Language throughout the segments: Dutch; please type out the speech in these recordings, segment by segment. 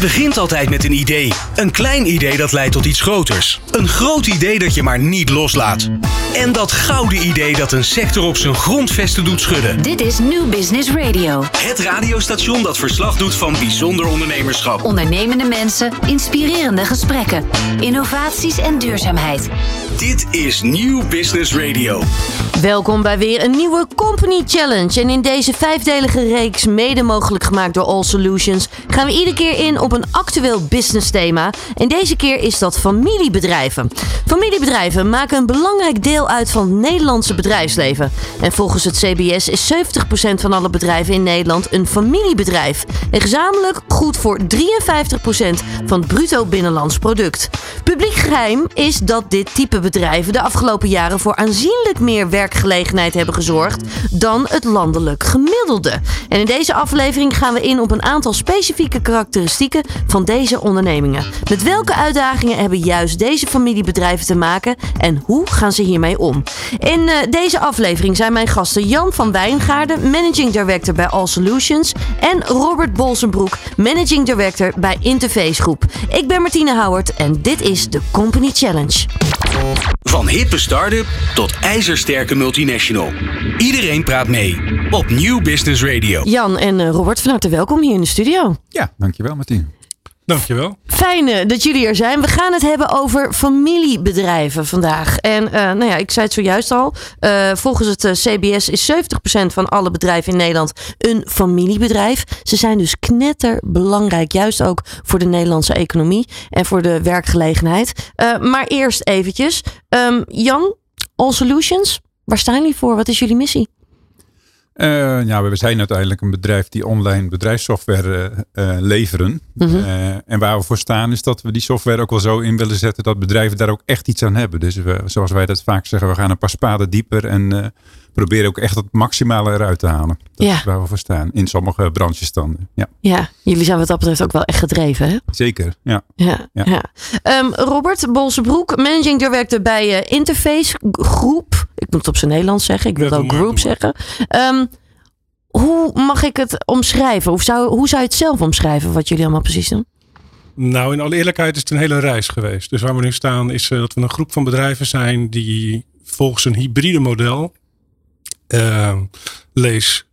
Het begint altijd met een idee. Een klein idee dat leidt tot iets groters. Een groot idee dat je maar niet loslaat. En dat gouden idee dat een sector op zijn grondvesten doet schudden. Dit is New Business Radio. Het radiostation dat verslag doet van bijzonder ondernemerschap. Ondernemende mensen, inspirerende gesprekken, innovaties en duurzaamheid. Dit is New Business Radio. Welkom bij weer een nieuwe Company Challenge. En in deze vijfdelige reeks, mede mogelijk gemaakt door All Solutions, gaan we iedere keer in op een actueel business thema. En deze keer is dat familiebedrijven. Familiebedrijven maken een belangrijk deel uit van het Nederlandse bedrijfsleven. En volgens het CBS is 70% van alle bedrijven in Nederland een familiebedrijf. En gezamenlijk goed voor 53% van het bruto binnenlands product. Publiek geheim is dat dit type bedrijven de afgelopen jaren voor aanzienlijk meer werkgelegenheid hebben gezorgd dan het landelijk gemiddelde. En in deze aflevering gaan we in op een aantal specifieke karakteristieken van deze ondernemingen. Met welke uitdagingen hebben juist deze familiebedrijven te maken en hoe gaan ze hiermee om? In uh, deze aflevering zijn mijn gasten Jan van Wijngaarden, Managing Director bij All Solutions, en Robert Bolsenbroek, Managing Director bij Interface Groep. Ik ben Martine Howard en dit is de Company Challenge. Van hippe start-up tot ijzersterke multinational. Iedereen praat mee op New Business Radio. Jan en uh, Robert, van harte welkom hier in de studio. Ja, dankjewel Martien. Dankjewel. Fijn uh, dat jullie er zijn. We gaan het hebben over familiebedrijven vandaag. En uh, nou ja, ik zei het zojuist al. Uh, volgens het CBS is 70% van alle bedrijven in Nederland een familiebedrijf. Ze zijn dus knetterbelangrijk. Juist ook voor de Nederlandse economie en voor de werkgelegenheid. maar eerst eventjes. Um, Jan, All Solutions. Waar staan jullie voor? Wat is jullie missie? Uh, ja, we zijn uiteindelijk een bedrijf die online bedrijfssoftware uh, leveren. Mm -hmm. uh, en waar we voor staan is dat we die software ook wel zo in willen zetten dat bedrijven daar ook echt iets aan hebben. Dus we, zoals wij dat vaak zeggen, we gaan een paar spaden dieper en proberen ook echt het maximale eruit te halen. Dat ja. is waar we voor staan. In sommige branches dan. Ja, ja jullie zijn wat dat betreft ook wel echt gedreven hè? Zeker, ja. ja, ja. ja. Um, Robert Bolsebroek, managing director bij Interface Groep. Ik moet het op zijn Nederlands zeggen. Ik wil ook groep zeggen. Um, hoe mag ik het omschrijven? Hoe zou, hoe zou je het zelf omschrijven wat jullie allemaal precies doen? Nou, in alle eerlijkheid is het een hele reis geweest. Dus waar we nu staan is uh, dat we een groep van bedrijven zijn die volgens een hybride model uh, lees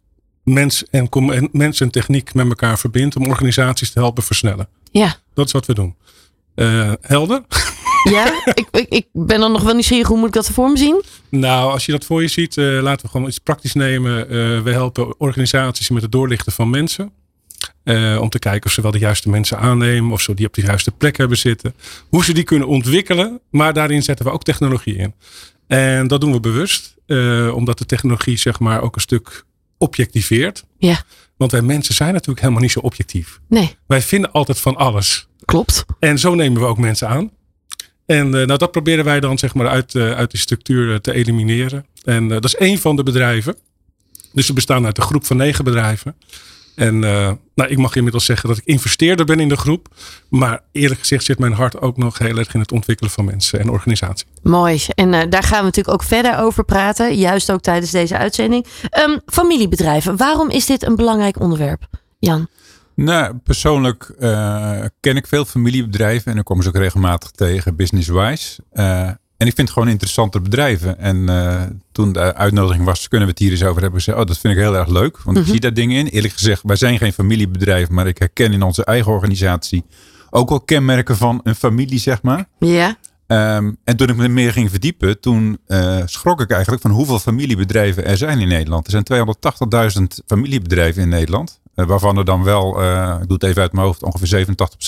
mens en, en, mens en techniek met elkaar verbindt om organisaties te helpen versnellen. Ja. Dat is wat we doen. Uh, helder? Ja, ik, ik, ik, ben dan nog wel nieuwsgierig. Hoe moet ik dat voor me zien? Nou, als je dat voor je ziet, uh, laten we gewoon iets praktisch nemen. Uh, we helpen organisaties met het doorlichten van mensen. Uh, om te kijken of ze wel de juiste mensen aannemen. Of ze die op de juiste plek hebben zitten. Hoe ze die kunnen ontwikkelen. Maar daarin zetten we ook technologie in. En dat doen we bewust. omdat de technologie zeg maar ook een stuk objectiveert. Ja. Want wij mensen zijn natuurlijk helemaal niet zo objectief. Nee. Wij vinden altijd van alles. Klopt. En zo nemen we ook mensen aan. En uh, nou, dat proberen wij dan zeg maar uit, uh, uit die structuur uh, te elimineren. En dat is één van de bedrijven. Dus we bestaan uit een groep van negen bedrijven. En nou, ik mag inmiddels zeggen dat ik investeerder ben in de groep. Maar eerlijk gezegd zit mijn hart ook nog heel erg in het ontwikkelen van mensen en organisatie. Mooi. En daar gaan we natuurlijk ook verder over praten. Juist ook tijdens deze uitzending. Um, familiebedrijven. Waarom is dit een belangrijk onderwerp, Jan? Nou, persoonlijk uh, ken ik veel familiebedrijven en ik kom ze ook regelmatig tegen, business-wise. Uh, en ik vind het gewoon interessante bedrijven. En uh, toen de uitnodiging was, kunnen we het hier eens over hebben. Gezegd, oh, dat vind ik heel erg leuk. Want mm -hmm. ik zie daar dingen in. Eerlijk gezegd, wij zijn geen familiebedrijf, maar ik herken in onze eigen organisatie ook wel kenmerken van een familie, zeg maar. Ja. Um, en toen ik me meer ging verdiepen, toen uh, schrok ik eigenlijk van hoeveel familiebedrijven er zijn in Nederland. Er zijn 280.000 familiebedrijven in Nederland. Uh, waarvan er dan wel, uh, ik doe het even uit mijn hoofd, ongeveer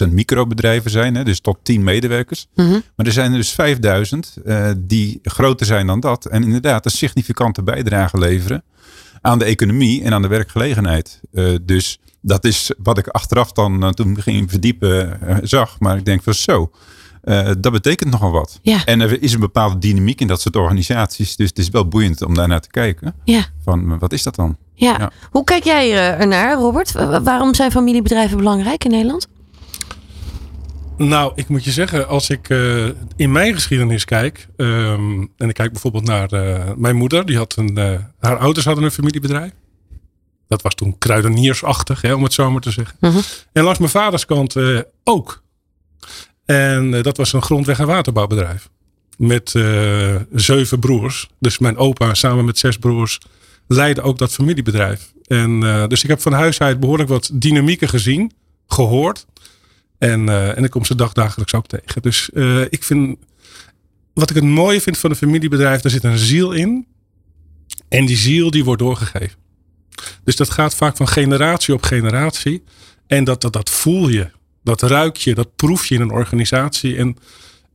87% microbedrijven zijn. Hè, dus tot 10 medewerkers. Mm -hmm. Maar er zijn er dus 5000 die groter zijn dan dat. En inderdaad een significante bijdrage leveren aan de economie en aan de werkgelegenheid. dus dat is wat ik achteraf dan, toen ik ging verdiepen, zag. Maar ik denk van zo. Uh, dat betekent nogal wat. Ja. En er is een bepaalde dynamiek in dat soort organisaties. Dus het is wel boeiend om daarnaar te kijken. Ja. Van wat is dat dan? Ja. ja. Hoe kijk jij uh, ernaar, Robert? Waarom zijn familiebedrijven belangrijk in Nederland? Nou, ik moet je zeggen, als ik uh, in mijn geschiedenis kijk. Um, en ik kijk bijvoorbeeld naar mijn moeder. Die had een, haar ouders hadden een familiebedrijf. Dat was toen kruideniersachtig, hè, om het zo maar te zeggen. Mhm. En langs mijn vaders kant eh, ook. En eh, dat was een grondweg- en waterbouwbedrijf. Met eh, zeven broers. Dus mijn opa samen met zes broers leidde ook dat familiebedrijf. En, eh, dus ik heb van huis uit behoorlijk wat dynamieken gezien, gehoord. En, eh, en ik kom ze dagdagelijks ook tegen. Dus ik vind, wat ik het mooie vind van een familiebedrijf, daar zit een ziel in. En die ziel die wordt doorgegeven. Dus dat gaat vaak van generatie op generatie. En dat, dat, dat voel je. Dat ruik je, dat proef je in een organisatie. En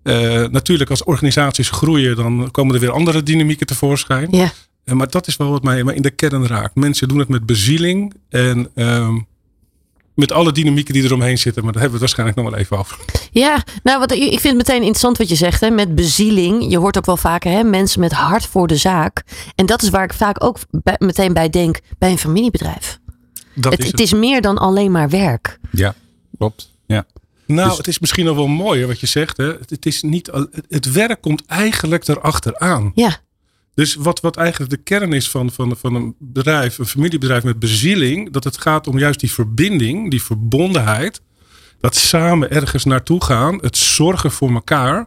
eh, natuurlijk als organisaties groeien, dan komen er weer andere dynamieken tevoorschijn. Ja. Maar dat is wel wat mij in de kern raakt. Mensen doen het met bezieling en ehm, met alle dynamieken die eromheen zitten. Maar daar hebben we het waarschijnlijk nog wel even over. Ja, nou wat, ik vind het meteen interessant wat je zegt, hè, met bezieling. Je hoort ook wel vaker hè, mensen met hart voor de zaak. En dat is waar ik vaak ook bij- meteen bij denk bij een familiebedrijf. Dat Het, is het is meer dan alleen maar werk. Ja, klopt. Ja. Nou, Dus- het is misschien nog wel mooier wat je zegt. Hè? Het, is niet, het, werk komt eigenlijk erachteraan. Ja, Dus wat, wat eigenlijk de kern is van, van, van een bedrijf, een familiebedrijf met bezieling, dat het gaat om juist die verbinding, die verbondenheid. Dat samen ergens naartoe gaan, het zorgen voor elkaar.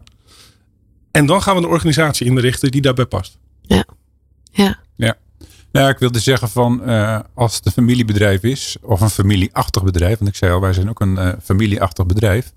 En dan gaan we een organisatie inrichten die daarbij past. ja. Ja. Nou, ik wilde zeggen van eh, als het een familiebedrijf is of een familieachtig bedrijf, want ik zei al, wij zijn ook een eh, familieachtig bedrijf.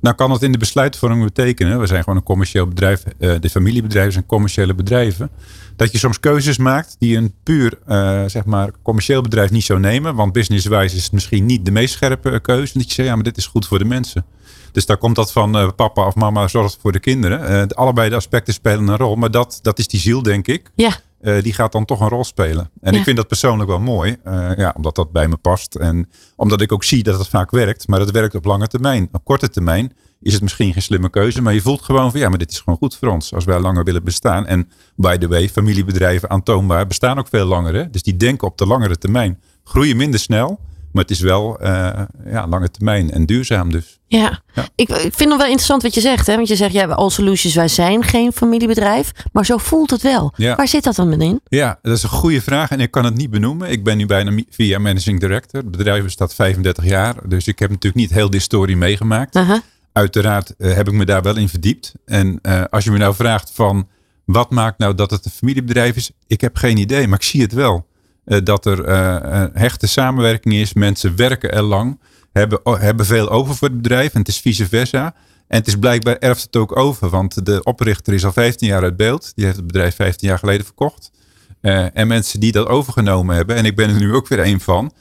Dan kan het in de besluitvorming betekenen, we zijn gewoon een commercieel bedrijf, eh, de familiebedrijven zijn commerciële bedrijven, dat je soms keuzes maakt die een puur zeg maar commercieel bedrijf niet zou nemen, want businesswijs is het misschien niet de meest scherpe keuze. Dat je zegt, ja, maar dit is goed voor de mensen. Dus daar komt dat van papa of mama zorgt voor de kinderen. De- allebei de aspecten spelen een rol, maar dat, dat is die ziel, denk ik. Ja, Eh, die gaat dan toch een rol spelen. En Ja. ik vind dat persoonlijk wel mooi. eh, ja, omdat dat bij me past. En omdat ik ook zie dat het vaak werkt. Maar het werkt op lange termijn. Op korte termijn is het misschien geen slimme keuze. Maar je voelt gewoon van ja, maar dit is gewoon goed voor ons. Als wij langer willen bestaan. En by the way, familiebedrijven aantoonbaar bestaan ook veel langer. Hè? Dus die denken op de langere termijn. Groeien minder snel. Maar het is wel eh, ja, lange termijn en duurzaam dus. ja. Ja. Ik, ik vind het wel interessant wat je zegt. Hè? Want je zegt, ja, All Solutions, wij zijn geen familiebedrijf. Maar zo voelt het wel. Ja. Waar zit dat dan in? Ja, dat is een goede vraag en ik kan het niet benoemen. Ik ben nu bijna jaar managing director. Het bedrijf bestaat 35 jaar. Dus ik heb natuurlijk niet heel de historie meegemaakt. Uiteraard eh, heb ik me daar wel in verdiept. En eh, als je me nou vraagt van wat maakt nou dat het een familiebedrijf is? Ik heb geen idee, maar ik zie het wel. Eh, dat er eh, een hechte samenwerking is. Mensen werken er lang. Hebben, hebben veel over voor het bedrijf. En het is vice versa. En het is blijkbaar erft het ook over. Want de oprichter is al 15 jaar uit beeld. Die heeft het bedrijf 15 jaar geleden verkocht. Eh, en mensen die dat overgenomen hebben, en ik ben er nu ook weer een van,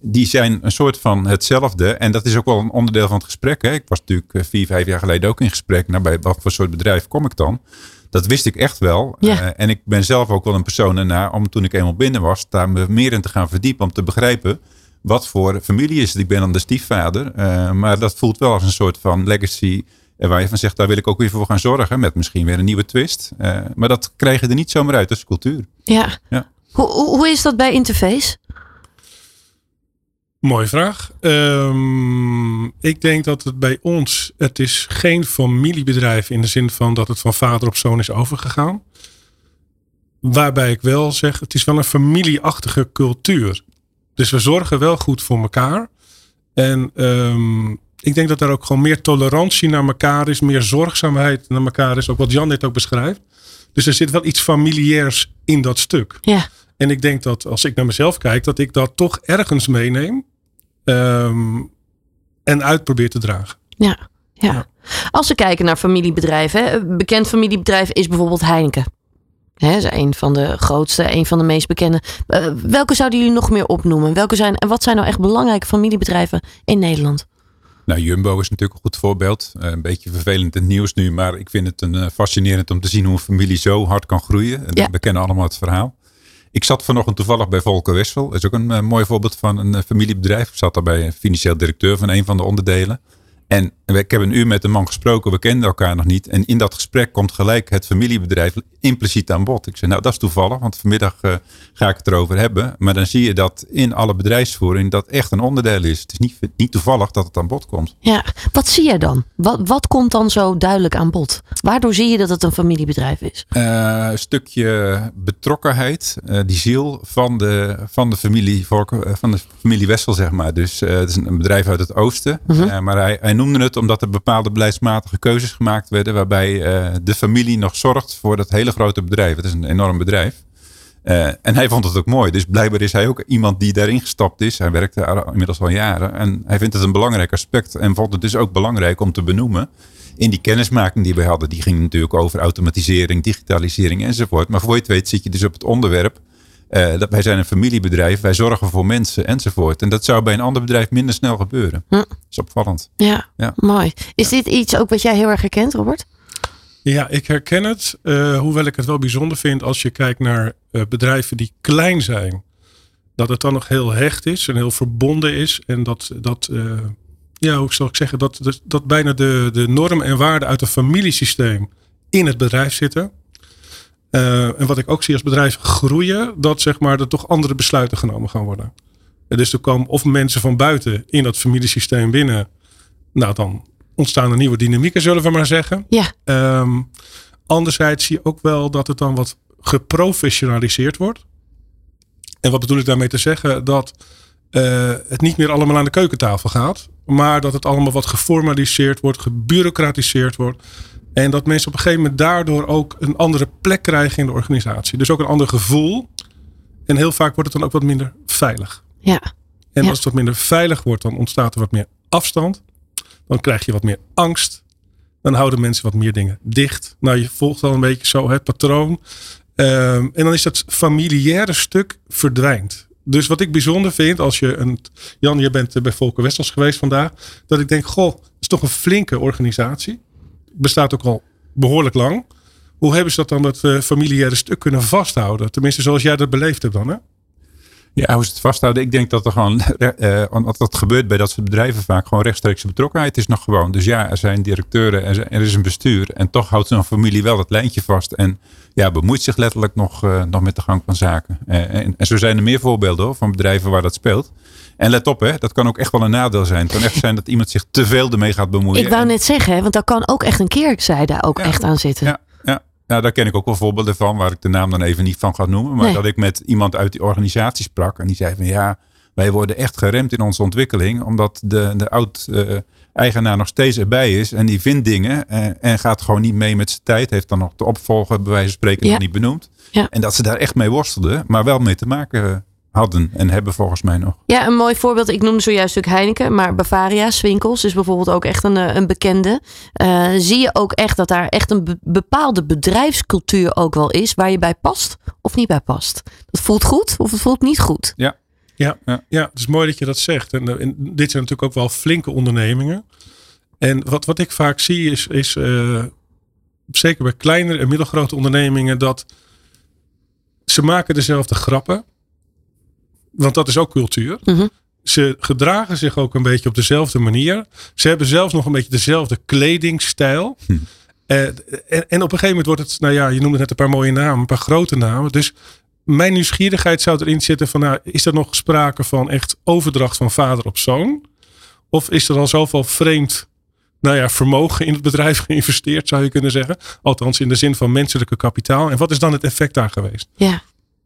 die zijn een soort van hetzelfde. En dat is ook wel een onderdeel van het gesprek. Hè. Ik was natuurlijk vier, vijf jaar geleden ook in gesprek. Nou, bij wat voor soort bedrijf kom ik dan? Dat wist ik echt wel. Ja. Eh, en ik ben zelf ook wel een persoon ernaar om toen ik eenmaal binnen was, daar me meer in te gaan verdiepen. Om te begrijpen wat voor familie is het. Ik ben dan de stiefvader. eh, maar dat voelt wel als een soort van legacy. eh, waar je van zegt, daar wil ik ook weer voor gaan zorgen. Met misschien weer een nieuwe twist. Maar dat krijg je er niet zomaar uit. Dat is cultuur. Ja. Ja. Hoe, hoe is dat bij Interface? Mooie vraag. Ehm, ik denk dat het bij ons, het is geen familiebedrijf in de zin van dat het van vader op zoon is overgegaan. Waarbij ik wel zeg, het is wel een familieachtige cultuur. Dus we zorgen wel goed voor elkaar. En ehm, ik denk dat er ook gewoon meer tolerantie naar elkaar is, meer zorgzaamheid naar elkaar is. Ook wat Jan net ook beschrijft. Dus er zit wel iets familiairs in dat stuk. Ja. En ik denk dat als ik naar mezelf kijk, dat ik dat toch ergens meeneem. Ehm, en uit probeer te dragen. Ja, ja. Ja. Als we kijken naar familiebedrijven, hè, een bekend familiebedrijf is bijvoorbeeld Heineken. Hè, is een van de grootste, een van de meest bekende. Eh, welke zouden jullie nog meer opnoemen? Welke zijn, en wat zijn nou echt belangrijke familiebedrijven in Nederland? Nou, Jumbo is natuurlijk een goed voorbeeld. Eh, een beetje vervelend in het nieuws nu, maar ik vind het een, eh, fascinerend om te zien hoe een familie zo hard kan groeien. En Ja. We kennen allemaal het verhaal. Ik zat vanochtend toevallig bij Volker Wessel. Dat is ook een eh, mooi voorbeeld van een eh, familiebedrijf. Ik zat daar bij financieel directeur van een van de onderdelen. En ik heb een uur met de man gesproken, we kenden elkaar nog niet. En in dat gesprek komt gelijk het familiebedrijf impliciet aan bod. Ik zei, nou dat is toevallig, want vanmiddag uh, ga ik het erover hebben. Maar dan zie je dat in alle bedrijfsvoering dat echt een onderdeel is. Het is niet, niet toevallig dat het aan bod komt. Ja, wat zie je dan? Wat, wat komt dan zo duidelijk aan bod? Waardoor zie je dat het een familiebedrijf is? Uh, een stukje betrokkenheid, uh, die ziel van de, van de familie van de familie Wessel, zeg maar. Dus het is een bedrijf uit het oosten. -huh. maar hij, hij noemde het omdat er bepaalde beleidsmatige keuzes gemaakt werden, waarbij de familie nog zorgt voor dat hele grote bedrijf. Het is een enorm bedrijf. Uh, en hij vond het ook mooi. Dus blijkbaar is hij ook iemand die daarin gestapt is. Hij werkte daar inmiddels al jaren. En hij vindt het een belangrijk aspect. En vond het dus ook belangrijk om te benoemen. In die kennismaking die we hadden. Die ging natuurlijk over automatisering, digitalisering enzovoort. Maar voor je het weet zit je dus op het onderwerp. Uh, dat wij zijn een familiebedrijf. Wij zorgen voor mensen enzovoort. En dat zou bij een ander bedrijf minder snel gebeuren. Hm. Dat is opvallend. Ja, ja. mooi. Is ja. dit iets ook wat jij heel erg herkent, Robert? Ja, ik herken het. Uh, hoewel ik het wel bijzonder vind als je kijkt naar uh, bedrijven die klein zijn. Dat het dan nog heel hecht is en heel verbonden is. En dat, dat uh, ja, hoe zal ik zeggen, dat, dat, bijna de, de normen en waarden uit een familiesysteem in het bedrijf zitten. en wat ik ook zie als bedrijven groeien, dat zeg maar er toch andere besluiten genomen gaan worden. En dus er komen of mensen van buiten in dat familiesysteem binnen. Nou, dan ontstaan er nieuwe dynamieken, zullen we maar zeggen. Ja. Um, anderzijds zie je ook wel dat het dan wat geprofessionaliseerd wordt. En wat bedoel ik daarmee te zeggen? Dat uh, het niet meer allemaal aan de keukentafel gaat. Maar dat het allemaal wat geformaliseerd wordt, gebureaucratiseerd wordt. En dat mensen op een gegeven moment daardoor ook een andere plek krijgen in de organisatie. Dus ook een ander gevoel. En heel vaak wordt het dan ook wat minder veilig. Ja. En ja. als het wat minder veilig wordt, dan ontstaat er wat meer afstand. Dan krijg je wat meer angst. Dan houden mensen wat meer dingen dicht. Nou, je volgt al een beetje zo het patroon. Um, en dan is dat familiaire stuk verdwijnt. Dus wat ik bijzonder vind, als je een. Jan, je bent bij Volker Westels geweest vandaag. Dat ik denk, goh, het is toch een flinke organisatie. Bestaat ook al behoorlijk lang. Hoe hebben ze dat dan, dat uh, familiaire stuk kunnen vasthouden? Tenminste, zoals jij dat beleefd hebt dan, hè? Ja, hoe ze het vasthouden. Ik denk dat er gewoon, uh, wat dat gebeurt bij dat soort bedrijven vaak, gewoon rechtstreekse betrokkenheid is nog gewoon. Dus ja, er zijn directeuren, er, zijn, er is een bestuur. En toch houdt zo'n familie wel dat lijntje vast. En ja, bemoeit zich letterlijk nog, uh, nog met de gang van zaken. Uh, en, en, zo zijn er meer voorbeelden hoor, van bedrijven waar dat speelt. En let op, hè, dat kan ook echt wel een nadeel zijn. Het kan echt zijn dat iemand zich te veel ermee gaat bemoeien. Ik wou en, net zeggen, want daar kan ook echt een keerzijde ook ja, echt aan zitten. Ja. Nou, daar ken ik ook wel voorbeelden van, waar ik de naam dan even niet van ga noemen. Maar nee. dat ik met iemand uit die organisatie sprak. En die zei van ja, wij worden echt geremd in onze ontwikkeling. Omdat de, de oud-eigenaar uh, nog steeds erbij is. En die vindt dingen uh, en gaat gewoon niet mee met zijn tijd. Heeft dan nog de opvolger, bij wijze van spreken, ja. nog niet benoemd. Ja. En dat ze daar echt mee worstelden, maar wel mee te maken hadden en hebben volgens mij nog. Ja, een mooi voorbeeld. Ik noemde zojuist ook Heineken, maar Bavaria, Swinkels is bijvoorbeeld ook echt een, een bekende. Uh, zie je ook echt dat daar echt een be bepaalde bedrijfscultuur ook wel is waar je bij past of niet bij past. Dat voelt goed of het voelt niet goed. Ja. Ja, ja. ja het is mooi dat je dat zegt. En, en dit zijn natuurlijk ook wel flinke ondernemingen. En wat, wat ik vaak zie is, is uh, zeker bij kleinere en middelgrote ondernemingen, dat ze maken dezelfde grappen want dat is ook cultuur. Mm -hmm. Ze gedragen zich ook een beetje op dezelfde manier. Ze hebben zelfs nog een beetje dezelfde kledingstijl. Hm. Uh, en, en, op een gegeven moment wordt het, nou ja, je noemde net een paar mooie namen, een paar grote namen. Dus mijn nieuwsgierigheid zou erin zitten van, nou, is er nog sprake van echt overdracht van vader op zoon? Of is er al zoveel vreemd, nou ja, vermogen in het bedrijf geïnvesteerd, zou je kunnen zeggen? Althans, in de zin van menselijke kapitaal. En wat is dan het effect daar geweest? Ja,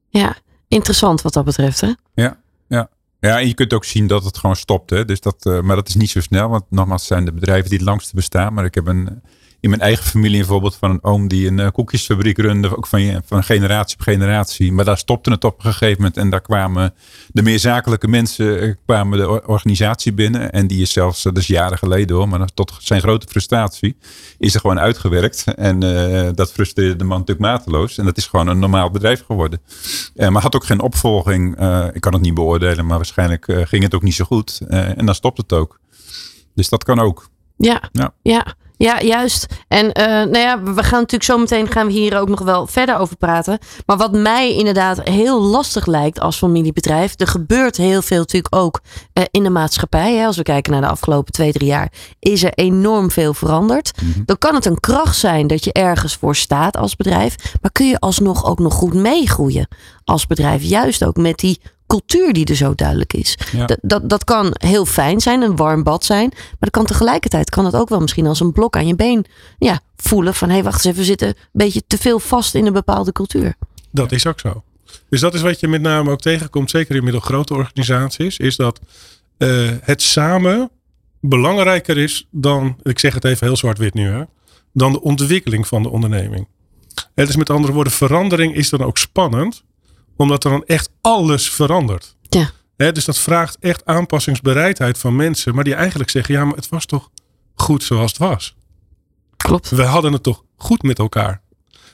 ja interessant wat dat betreft. Hè? Ja, ja. Ja, en je kunt ook zien dat het gewoon stopt. Hè? Dus dat, uh, maar dat is niet zo snel. Want nogmaals, zijn de bedrijven die het langste bestaan. Maar ik heb een, in mijn eigen familie een voorbeeld van een oom die een uh, koekjesfabriek runde. Ook van, van generatie op generatie. Maar daar stopte het op een gegeven moment. En daar kwamen de meer zakelijke mensen uh, kwamen de organisatie binnen. En die is zelfs, dat is jaren geleden hoor. Maar tot zijn grote frustratie is er gewoon uitgewerkt. En uh, dat frustreerde de man natuurlijk mateloos. En dat is gewoon een normaal bedrijf geworden. maar had ook geen opvolging. ik kan het niet beoordelen. Maar waarschijnlijk ging het ook niet zo goed. en dan stopt het ook. Dus dat kan ook. Ja, Ja. ja. Ja. juist. En eh, nou ja, we gaan natuurlijk zo meteen gaan we hier ook nog wel verder over praten. Maar wat mij inderdaad heel lastig lijkt als familiebedrijf. Er gebeurt heel veel natuurlijk ook eh, in de maatschappij. Hè. Als we kijken naar de afgelopen twee, drie jaar. Is er enorm veel veranderd. Dan kan het een kracht zijn dat je ergens voor staat als bedrijf. Maar kun je alsnog ook nog goed meegroeien als bedrijf. Juist ook met die cultuur die er zo duidelijk is. Ja. Dat, dat, dat kan heel fijn zijn, een warm bad zijn. Maar dat kan tegelijkertijd kan het ook wel misschien als een blok aan je been ja, voelen. Van hé, hey, wacht eens even, we zitten een beetje te veel vast in een bepaalde cultuur. Dat is ook zo. Dus dat is wat je met name ook tegenkomt, zeker in middelgrote organisaties, is dat eh, het samen belangrijker is dan, ik zeg het even heel zwart-wit nu, hè, dan de ontwikkeling van de onderneming. Het is met andere woorden, verandering is dan ook spannend, omdat er dan echt alles verandert. Ja, dus dat vraagt echt aanpassingsbereidheid van mensen, maar die eigenlijk zeggen, ja, maar het was toch goed zoals het was. klopt. We hadden het toch goed met elkaar.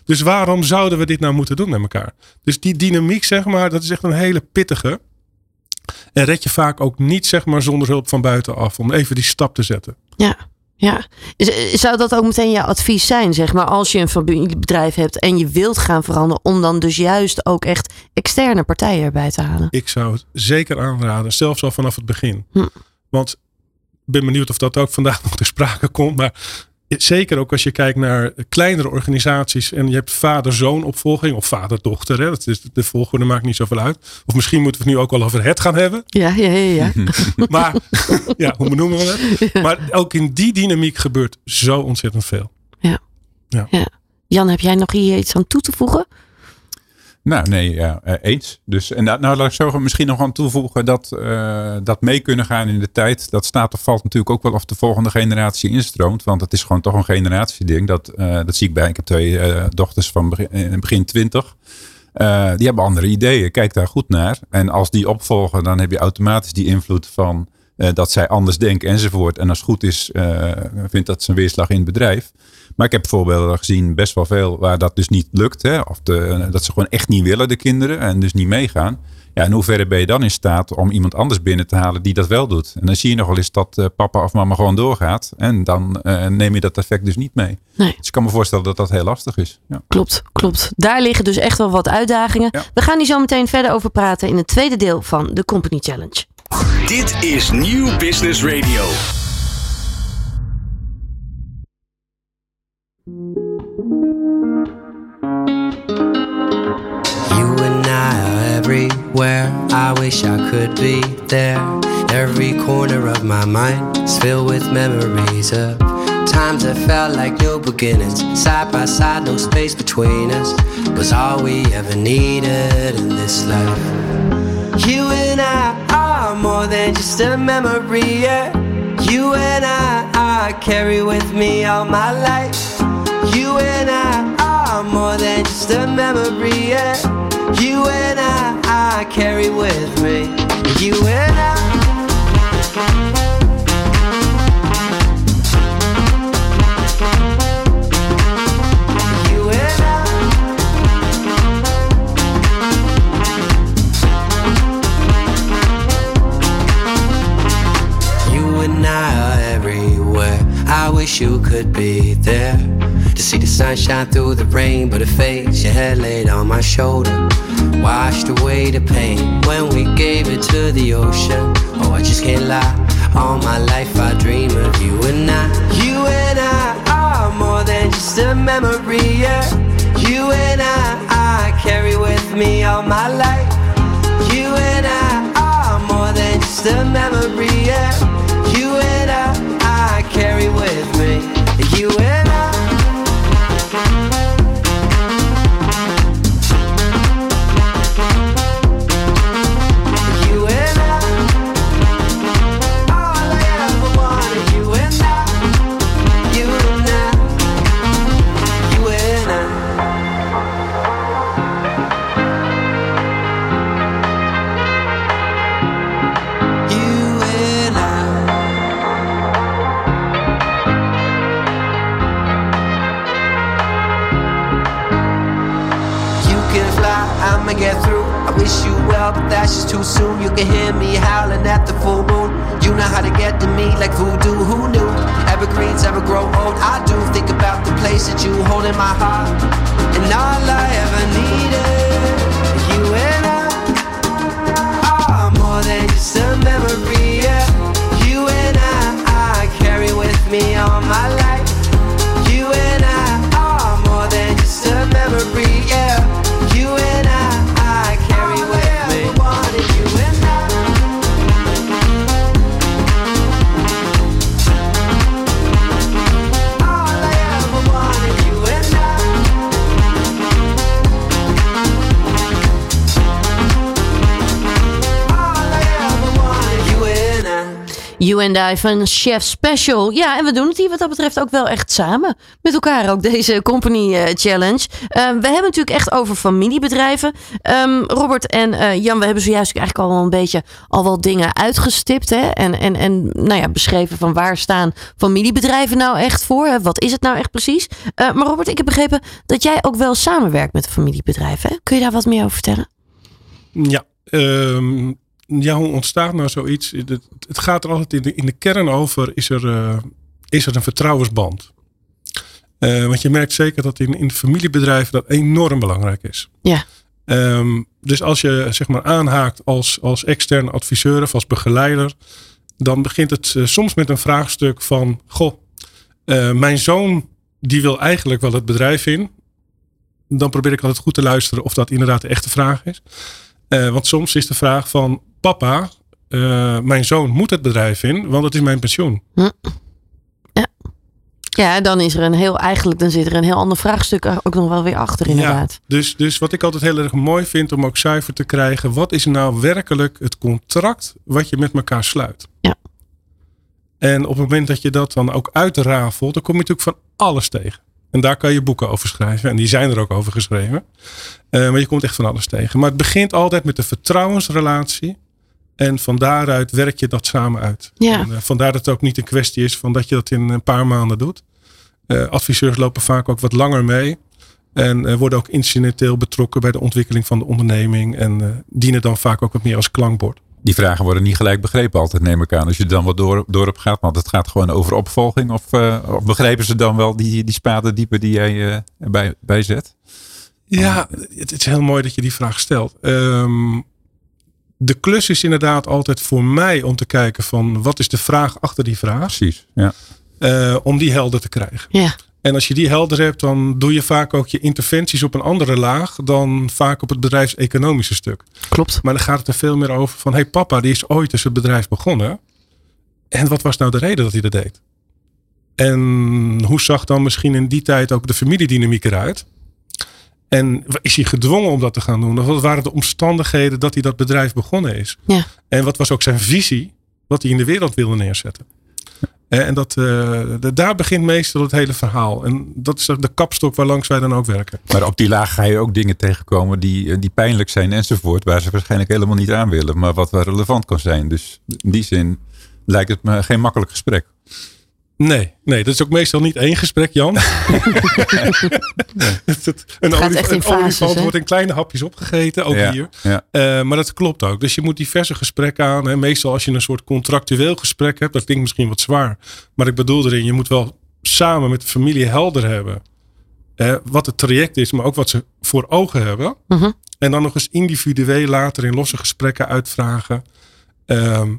Dus waarom zouden we dit nou moeten doen met elkaar? Dus die dynamiek, zeg maar, dat is echt een hele pittige. En red je vaak ook niet, zeg maar, zonder hulp van buitenaf. Om even die stap te zetten. Ja, ja. Zou dat ook meteen je advies zijn, zeg maar, als je een familiebedrijf hebt en je wilt gaan veranderen, om dan dus juist ook echt externe partijen erbij te halen? Ik zou het zeker aanraden, zelfs al vanaf het begin. Hm. Want ik ben benieuwd of dat ook vandaag nog ter sprake komt. Maar zeker ook als je kijkt naar kleinere organisaties en je hebt vader-zoon opvolging of vader-dochter. Hè, dat is, de volgorde maakt niet zoveel uit. Of misschien moeten we het nu ook wel over het gaan hebben. Ja, ja, ja. ja. Maar ja, hoe benoemen we het? Maar ook in die dynamiek gebeurt zo ontzettend veel. Jan, heb jij nog hier iets aan toe te voegen? Nou, nee, ja, eh, eens. Dus, en nou, nou, laat ik zo misschien nog aan toevoegen dat, eh, dat mee kunnen gaan in de tijd. Dat staat of valt natuurlijk ook wel of de volgende generatie instroomt. Want het is gewoon toch een generatieding. Dat, eh, dat zie ik bij. Ik heb twee dochters van begin, twintig. Die hebben andere ideeën. Kijk daar goed naar. En als die opvolgen, dan heb je automatisch die invloed van eh, dat zij anders denken enzovoort. En als het goed is, eh, vindt dat zijn weerslag in het bedrijf. Maar ik heb voorbeelden gezien, best wel veel, waar dat dus niet lukt. Hè? Of de, dat ze gewoon echt niet willen, de kinderen, en dus niet meegaan. Ja, in hoeverre ben je dan in staat om iemand anders binnen te halen die dat wel doet? En dan zie je nog wel eens dat eh, papa of mama gewoon doorgaat. En dan eh, neem je dat effect dus niet mee. Nee. Dus ik kan me voorstellen dat dat heel lastig is. Ja. Klopt, klopt. Daar liggen dus echt wel wat uitdagingen. Ja. We gaan hier zo meteen verder over praten in het tweede deel van de Company Challenge. Dit is Nieuw Business Radio. You and I are everywhere. I wish I could be there. Every corner of my mind is filled with memories of times that felt like new beginnings. Side by side, no space between us was all we ever needed in this life. You and I are more than just a memory. Yeah. You and I, I carry with me all my life. You and I are more than just a memory. Yeah. You and I, I carry with me. You and I. I wish you could be there to see the sunshine through the rain, but it fades. Your head laid on my shoulder, washed away the pain when we gave it to the ocean. Oh, I just can't lie. All my life I dream of you and I. You and I are more than just a memory. Yeah. You and I, I carry with me all my life. You and I are more than just a memory. Can hear me howling at the full moon. You know how to get to me like voodoo. Who knew? Evergreen grow old, I do think about the place that you hold in my heart. And all I ever needed, you and I, are more than just a memory. Yeah. You and I, I carry with me all my life. You and I van Chef Special. Ja, en we doen het hier wat dat betreft ook wel echt samen. Met elkaar ook deze Company eh, Challenge. Eh, we hebben natuurlijk echt over familiebedrijven. Ehm, Robert en eh, Jan, we hebben zojuist eigenlijk al een beetje al wel dingen uitgestipt. Hè? En, en, en nou ja, beschreven van waar staan familiebedrijven nou echt voor? Wat is het nou echt precies? Eh, maar Robert, ik heb begrepen dat jij ook wel samenwerkt met familiebedrijven. Kun je daar wat meer over vertellen? Ja, ehm, ja, hoe ontstaat nou zoiets? Het, het gaat er altijd in de, in de kern over, is er, eh, is er een vertrouwensband? Eh, want je merkt zeker dat in, in familiebedrijven dat enorm belangrijk is. Ja. Ehm, dus als je zeg maar aanhaakt als, als externe adviseur of als begeleider, dan begint het eh, soms met een vraagstuk van: Goh, mijn zoon die wil eigenlijk wel het bedrijf in. Dan probeer ik altijd goed te luisteren of dat inderdaad de echte vraag is. Want soms is de vraag van: Papa, eh, mijn zoon moet het bedrijf in, want het is mijn pensioen. Ja, dan is er een heel, eigenlijk dan zit er een heel ander vraagstuk ook nog wel weer achter inderdaad. Ja, dus, dus wat ik altijd heel erg mooi vind om ook zuiver te krijgen. Wat is nou werkelijk het contract wat je met elkaar sluit? Ja. En op het moment dat je dat dan ook uitrafelt, dan kom je natuurlijk van alles tegen. En daar kan je boeken over schrijven. En die zijn er ook over geschreven. Eh, maar je komt echt van alles tegen. Maar het begint altijd met de vertrouwensrelatie. En van daaruit werk je dat samen uit. Ja. En, eh, vandaar dat het ook niet een kwestie is van dat je dat in een paar maanden doet. Eh, adviseurs lopen vaak ook wat langer mee. En eh, worden ook incidenteel betrokken bij de ontwikkeling van de onderneming. En eh, dienen dan vaak ook wat meer als klankbord. Die vragen worden niet gelijk begrepen altijd, neem ik aan. Als je er dan wat door, door op gaat. Want het gaat gewoon over opvolging. Of, eh, of begrepen ze dan wel die, die spaden die jij eh, bij, bijzet? Ja, het is heel mooi dat je die vraag stelt. Ehm, de klus is inderdaad altijd voor mij om te kijken van wat is de vraag achter die vraag. Precies, ja. eh, om die helder te krijgen. Ja. En als je die helder hebt, dan doe je vaak ook je interventies op een andere laag dan vaak op het bedrijfseconomische stuk. Klopt. Maar dan gaat het er veel meer over van, hey papa, die is ooit eens het bedrijf begonnen. En wat was nou de reden dat hij dat deed? En hoe zag dan misschien in die tijd ook de familiedynamiek eruit? En is hij gedwongen om dat te gaan doen? Of wat waren de omstandigheden dat hij dat bedrijf begonnen is? Ja. En wat was ook zijn visie, wat hij in de wereld wilde neerzetten? Eh, En dat, eh, de- daar begint meestal het hele verhaal. En dat is de kapstok waar langs wij dan ook werken. Maar op die laag ga je ook dingen tegenkomen die, eh, die pijnlijk zijn enzovoort. Waar ze waarschijnlijk helemaal niet aan willen. Maar wat wel relevant kan zijn. Dus in die zin lijkt het me geen makkelijk gesprek. Nee, nee, dat is ook meestal niet één gesprek, Jan. Het- het- een olifant wordt in kleine hapjes opgegeten, ook ja, hier. Ja. Eh, maar dat klopt ook. Dus je moet diverse gesprekken aan. Hè. Meestal als je een soort contractueel gesprek hebt, dat klinkt misschien wat zwaar. Maar ik bedoel erin, je moet wel samen met de familie helder hebben. hè, wat het traject is, maar ook wat ze voor ogen hebben. Mhm. En dan nog eens individueel later in losse gesprekken uitvragen. ehm,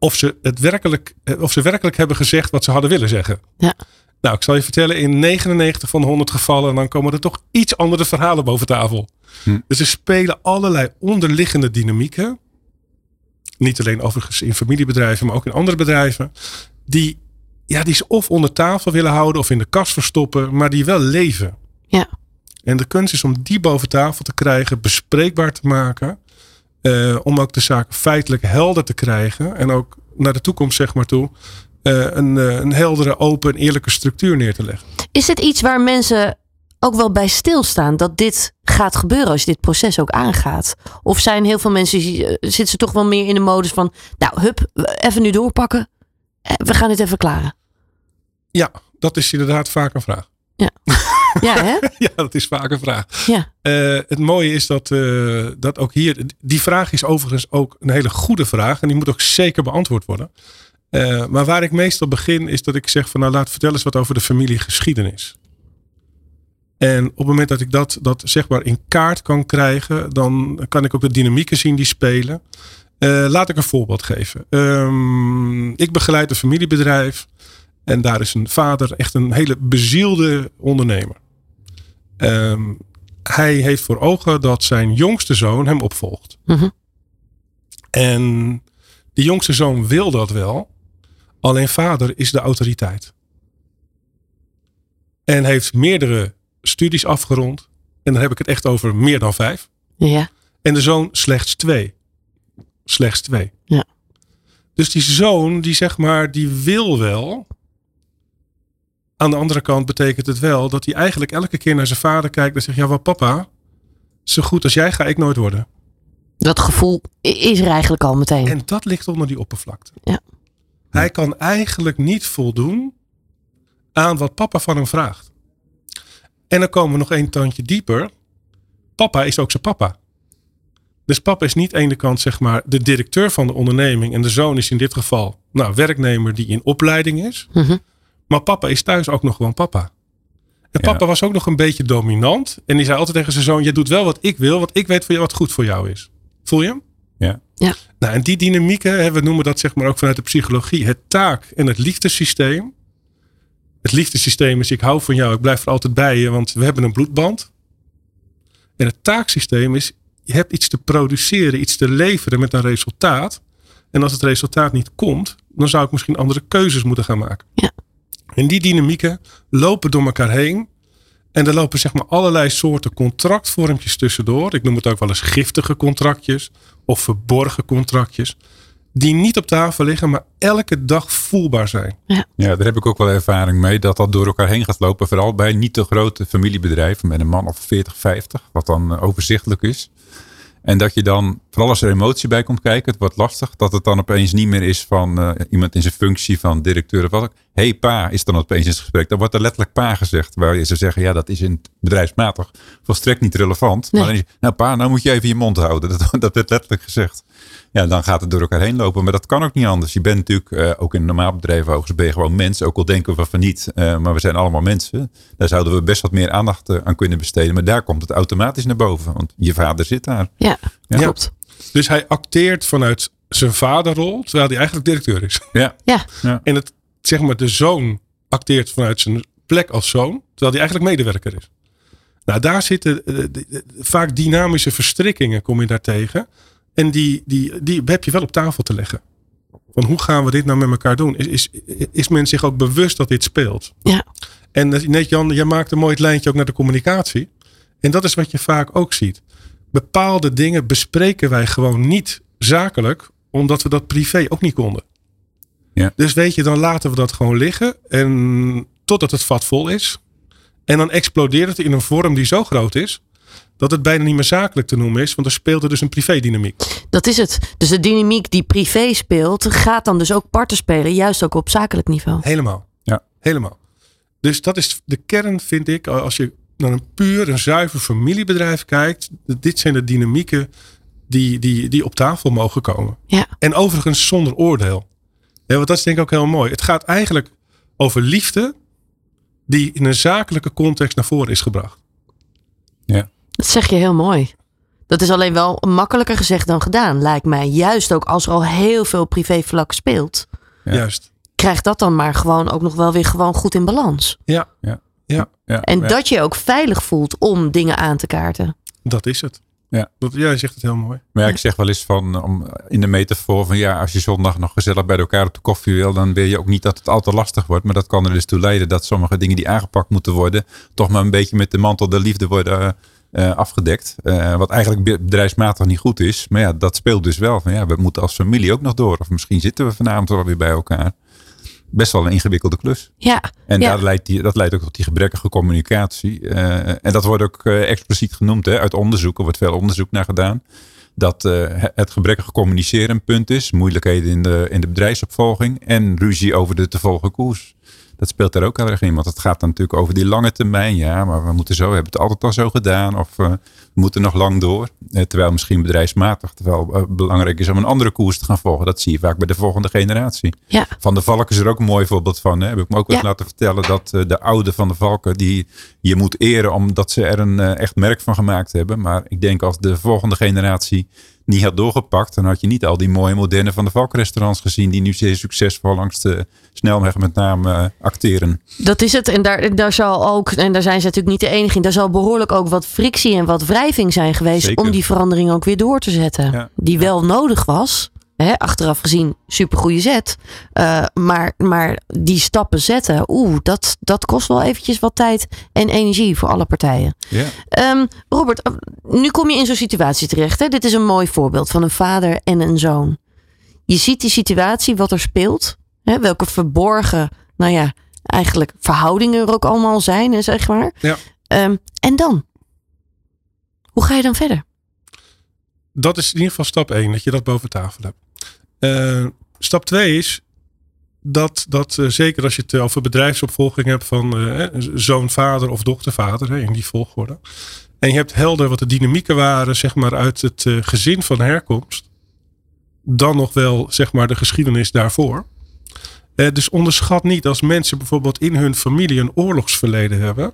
of, ze het werkelijk, eh, of ze werkelijk hebben gezegd wat ze hadden willen zeggen. Ja. Nou, ik zal je vertellen, in 99 van de 100 gevallen, dan komen er toch iets andere verhalen boven tafel. Hm. Dus er spelen allerlei onderliggende dynamieken. Niet alleen overigens in familiebedrijven, maar ook in andere bedrijven. Die, ja, die ze of onder tafel willen houden of in de kast verstoppen, maar die wel leven. Ja. En de kunst is om die boven tafel te krijgen, bespreekbaar te maken. Eh, om ook de zaak feitelijk helder te krijgen. En ook naar de toekomst, zeg maar toe. eh, een, eh, een heldere, open, eerlijke structuur neer te leggen. Is het iets waar mensen ook wel bij stilstaan dat dit gaat gebeuren als je dit proces ook aangaat? Of zijn heel veel mensen, zitten ze toch wel meer in de modus van, nou hup, even nu doorpakken. We gaan het even klaren. Ja, dat is inderdaad vaak een vraag. Ja, hè? Ja, dat is vaak een vraag. Ja. Eh, het mooie is dat, eh, dat ook hier, die vraag is overigens ook een hele goede vraag. En die moet ook zeker beantwoord worden. Eh, maar waar ik meestal begin is dat ik zeg van nou laat vertel eens wat over de familiegeschiedenis. En op het moment dat ik dat, dat zeg maar in kaart kan krijgen, dan kan ik ook de dynamieken zien die spelen. Laat ik een voorbeeld geven. Ehm, ik begeleid een familiebedrijf en daar is een vader echt een hele bezielde ondernemer. Ehm, hij heeft voor ogen dat zijn jongste zoon hem opvolgt. Mhm. En die jongste zoon wil dat wel. Alleen vader is de autoriteit. En heeft meerdere studies afgerond. En dan heb ik het echt over meer dan vijf. Ja. En de zoon slechts twee. Slechts twee. Ja. Dus die zoon, die zeg maar, die wil wel. Aan de andere kant betekent het wel dat hij eigenlijk elke keer naar zijn vader kijkt en zegt: Ja, wat papa, zo goed als jij ga ik nooit worden. Dat gevoel is er eigenlijk al meteen. En dat ligt onder die oppervlakte. Ja. Hij kan eigenlijk niet voldoen aan wat papa van hem vraagt. En dan komen we nog één tandje dieper. Papa is ook zijn papa. Dus papa is niet aan de ene kant zeg maar de directeur van de onderneming. En de zoon is in dit geval nou, werknemer die in opleiding is. Mhm. Maar papa is thuis ook nog gewoon papa. En Ja. papa was ook nog een beetje dominant. En die zei altijd tegen zijn zoon: Je doet wel wat ik wil, want ik weet voor jou wat goed voor jou is. Voel je hem? Ja. Ja. Nou, en die dynamieken, we noemen dat zeg maar ook vanuit de psychologie, het taak- en het liefdesysteem. Het liefdesysteem is: ik hou van jou, ik blijf er altijd bij je, want we hebben een bloedband. En het taaksysteem is: je hebt iets te produceren, iets te leveren met een resultaat. En als het resultaat niet komt, dan zou ik misschien andere keuzes moeten gaan maken. Ja. En die dynamieken lopen door elkaar heen. En er lopen zeg maar allerlei soorten contractvormpjes tussendoor. Ik noem het ook wel eens giftige contractjes of verborgen contractjes. Die niet op tafel liggen, maar elke dag voelbaar zijn. Ja, daar heb ik ook wel ervaring mee dat dat door elkaar heen gaat lopen. Vooral bij niet te grote familiebedrijven met een man of 40, 50, wat dan eh, overzichtelijk is. En dat je dan, vooral als er emotie bij komt kijken, het wordt lastig, dat het dan opeens niet meer is van eh, iemand in zijn functie van directeur of wat ook. Hé hey, pa, is dan opeens in het gesprek. Dan wordt er letterlijk pa gezegd. Waar je ze zeggen, ja, dat is in bedrijfsmatig volstrekt niet relevant. Nee. Maar dan is, nou pa, nou moet je even je mond houden. Dat, dat werd letterlijk gezegd. Ja, dan gaat het door elkaar heen lopen. Maar dat kan ook niet anders. Je bent natuurlijk, eh, ook in een normaal bedrijf overigens, ben je gewoon mens. Ook al denken we van niet, eh, maar we zijn allemaal mensen. Daar zouden we best wat meer aandacht aan kunnen besteden. Maar daar komt het automatisch naar boven. Want je vader zit daar. Ja, Ja. klopt. Dus hij acteert vanuit zijn vaderrol, terwijl hij eigenlijk directeur is. Ja, Ja, En het, zeg maar, de zoon acteert vanuit zijn plek als zoon, terwijl hij eigenlijk medewerker is. Nou, daar zitten eh, de- de- vaak dynamische verstrikkingen, kom je daar tegen. En die, die, die heb je wel op tafel te leggen. Van hoe gaan we dit nou met elkaar doen? Is, is, is men zich ook bewust dat dit speelt? ja. En net Jan, jij maakt een mooi het lijntje ook naar de communicatie. En dat is wat je vaak ook ziet. Bepaalde dingen bespreken wij gewoon niet zakelijk, omdat we dat privé ook niet konden. Ja. Dus weet je, dan laten we dat gewoon liggen. En totdat het vat vol is. En dan explodeert het in een vorm die zo groot is. Dat het bijna niet meer zakelijk te noemen is. Want er speelt er dus een privé-dynamiek. Dat is het. Dus de dynamiek die privé speelt, gaat dan dus ook parten spelen, juist ook op zakelijk niveau. Helemaal. Ja. Helemaal. Dus dat is de kern, vind ik. Als je naar een puur, een zuiver familiebedrijf kijkt. Dit zijn de dynamieken die, die, die op tafel mogen komen. Ja, En overigens zonder oordeel. Ja, want dat is denk ik ook heel mooi. Het gaat eigenlijk over liefde die in een zakelijke context naar voren is gebracht. ja. dat zeg je heel mooi. Dat is alleen wel makkelijker gezegd dan gedaan, lijkt mij. Juist ook als er al heel veel privévlak speelt, Ja. Juist. krijgt dat dan maar gewoon ook nog wel weer gewoon goed in balans. Ja, ja. Ja. ja. En ja. dat je ook veilig voelt om dingen aan te kaarten. dat is het. Ja. Dat, jij zegt het heel mooi. Maar ja, ik zeg wel eens van, om, in de metafoor van ja, als je zondag nog gezellig bij elkaar op de koffie wil, dan wil je ook niet dat het al te lastig wordt. Maar dat kan er dus toe leiden dat sommige dingen die aangepakt moeten worden, toch maar een beetje met de mantel der liefde worden eh, afgedekt. Eh, wat eigenlijk be- bedrijfsmatig niet goed is. Maar ja, dat speelt dus wel. Van ja, we moeten als familie ook nog door. Of misschien zitten we vanavond wel weer bij elkaar. Best wel een ingewikkelde klus. Ja, En ja. daar leidt die, dat leidt ook tot die gebrekkige communicatie. Eh, en dat wordt ook eh, expliciet genoemd hè, uit onderzoek. Er wordt veel onderzoek naar gedaan. Dat eh, het gebrekkige communiceren een punt is. Moeilijkheden in de, in de bedrijfsopvolging. En ruzie over de te volgen koers. Dat speelt daar ook heel erg in. Want het gaat dan natuurlijk over die lange termijn. Ja, maar we moeten zo, we hebben het altijd al zo gedaan. Of uh, we moeten nog lang door. Eh, terwijl misschien bedrijfsmatig. Terwijl uh, belangrijk is om een andere koers te gaan volgen. Dat zie je vaak bij de volgende generatie. Ja. Van de Valken is er ook een mooi voorbeeld van. Hè? Heb ik me ook wel ja. laten vertellen dat de oude van de Valken. Die je moet eren omdat ze er een echt merk van gemaakt hebben. Maar ik denk als de volgende generatie niet had doorgepakt, dan had je niet al die mooie moderne van de Valkrestaurants gezien, die nu zeer succesvol langs de snelweg met name uh, acteren. Dat is het. En daar, daar zal ook, en daar zijn ze natuurlijk niet de enige in, daar zal behoorlijk ook wat frictie en wat wrijving zijn geweest Zeker. om die verandering ook weer door te zetten. Ja. Die wel nodig was. Hè, achteraf gezien, supergoeie zet. Uh, maar, maar die stappen zetten, oeh, dat, dat kost wel eventjes wat tijd en energie voor alle partijen. Ja. Um, Robert, nu kom je in zo'n situatie terecht. Hè? Dit is een mooi voorbeeld van een vader en een zoon. Je ziet die situatie, wat er speelt. Hè? Welke verborgen, nou ja, eigenlijk verhoudingen er ook allemaal zijn, hè, zeg maar. Ja. Um, en dan? Hoe ga je dan verder? Dat is in ieder geval stap 1, dat je dat boven tafel hebt. Uh, stap 2 is dat, dat uh, zeker als je het over bedrijfsopvolging hebt van uh, zoon, vader of dochter, vader, in die volgorde. En je hebt helder wat de dynamieken waren, zeg maar, uit het gezin van herkomst. Dan nog wel, zeg maar, de geschiedenis daarvoor. dus onderschat niet als mensen bijvoorbeeld in hun familie een oorlogsverleden hebben.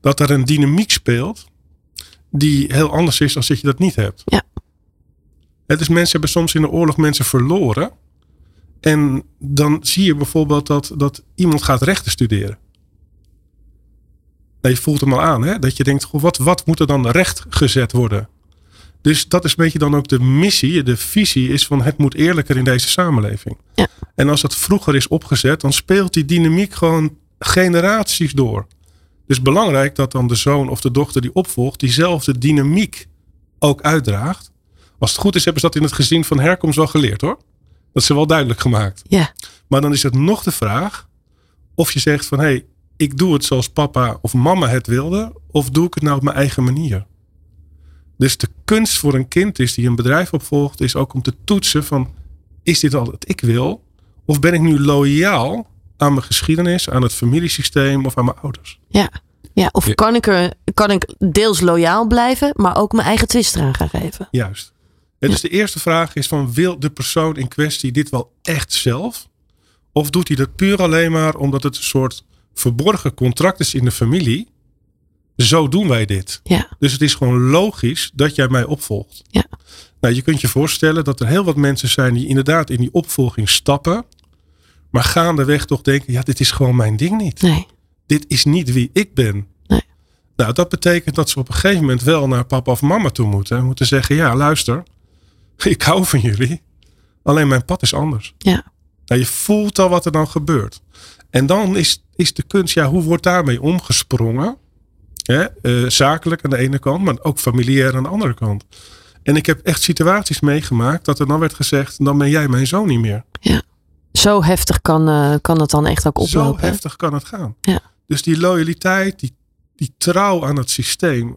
Dat er een dynamiek speelt die heel anders is dan dat je dat niet hebt. Ja. Dus mensen hebben soms in de oorlog mensen verloren. En dan zie je bijvoorbeeld dat, dat iemand gaat rechten studeren. Nou, je voelt hem al aan, hè? dat je denkt, goh, wat, wat moet er dan recht gezet worden? Dus dat is een beetje dan ook de missie, de visie is van het moet eerlijker in deze samenleving. Ja. En als dat vroeger is opgezet, dan speelt die dynamiek gewoon generaties door. Dus belangrijk dat dan de zoon of de dochter die opvolgt, diezelfde dynamiek ook uitdraagt. Als het goed is, hebben ze dat in het gezin van herkomst wel geleerd hoor. Dat is wel duidelijk gemaakt. Ja. Maar dan is het nog de vraag of je zegt van hé, hey, ik doe het zoals papa of mama het wilde, of doe ik het nou op mijn eigen manier. Dus de kunst voor een kind is die een bedrijf opvolgt, is ook om te toetsen van is dit al wat ik wil? Of ben ik nu loyaal aan mijn geschiedenis, aan het familiesysteem of aan mijn ouders? Ja. Ja, of Ja. Kan, ik er, kan ik deels loyaal blijven, maar ook mijn eigen twist eraan gaan geven? Juist. Dus de eerste vraag is van wil de persoon in kwestie dit wel echt zelf? Of doet hij dat puur alleen maar omdat het een soort verborgen contract is in de familie? Zo doen wij dit. Ja. Dus het is gewoon logisch dat jij mij opvolgt. Ja. Nou, je kunt je voorstellen dat er heel wat mensen zijn die inderdaad in die opvolging stappen. Maar gaandeweg toch denken, ja, dit is gewoon mijn ding niet. Nee. Dit is niet wie ik ben. Nee. Nou, dat betekent dat ze op een gegeven moment wel naar papa of mama toe moeten. En moeten zeggen, ja, luister, ik hou van jullie. Alleen mijn pad is anders. Ja. Nou, je voelt al wat er dan gebeurt. En dan is, is de kunst, ja, hoe wordt daarmee omgesprongen? Hè? eh, zakelijk aan de ene kant, maar ook familiair aan de andere kant. En ik heb echt situaties meegemaakt dat er dan werd gezegd, dan ben jij mijn zoon niet meer. Zo heftig kan, eh, kan het dan echt ook Zo oplopen. hè? heftig kan het gaan. Ja. Dus die loyaliteit, die, die trouw aan het systeem,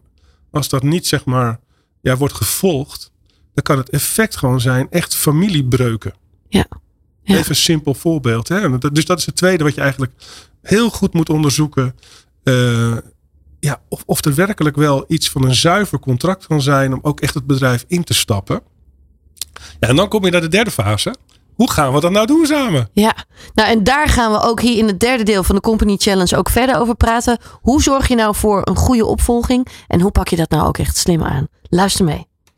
als dat niet zeg maar ja, wordt gevolgd, dan kan het effect gewoon zijn echt familiebreuken. Ja. Ja. Even een simpel voorbeeld. Hè? Dus dat is het tweede wat je eigenlijk heel goed moet onderzoeken. Eh, ja, of, of er werkelijk wel iets van een zuiver contract kan zijn om ook echt het bedrijf in te stappen. Ja, en dan kom je naar de derde fase. Hoe gaan we dat nou doen samen? Ja, nou en daar gaan we ook hier in het derde deel van de Company Challenge ook verder over praten. Hoe zorg je nou voor een goede opvolging en hoe pak je dat nou ook echt slim aan? Luister mee.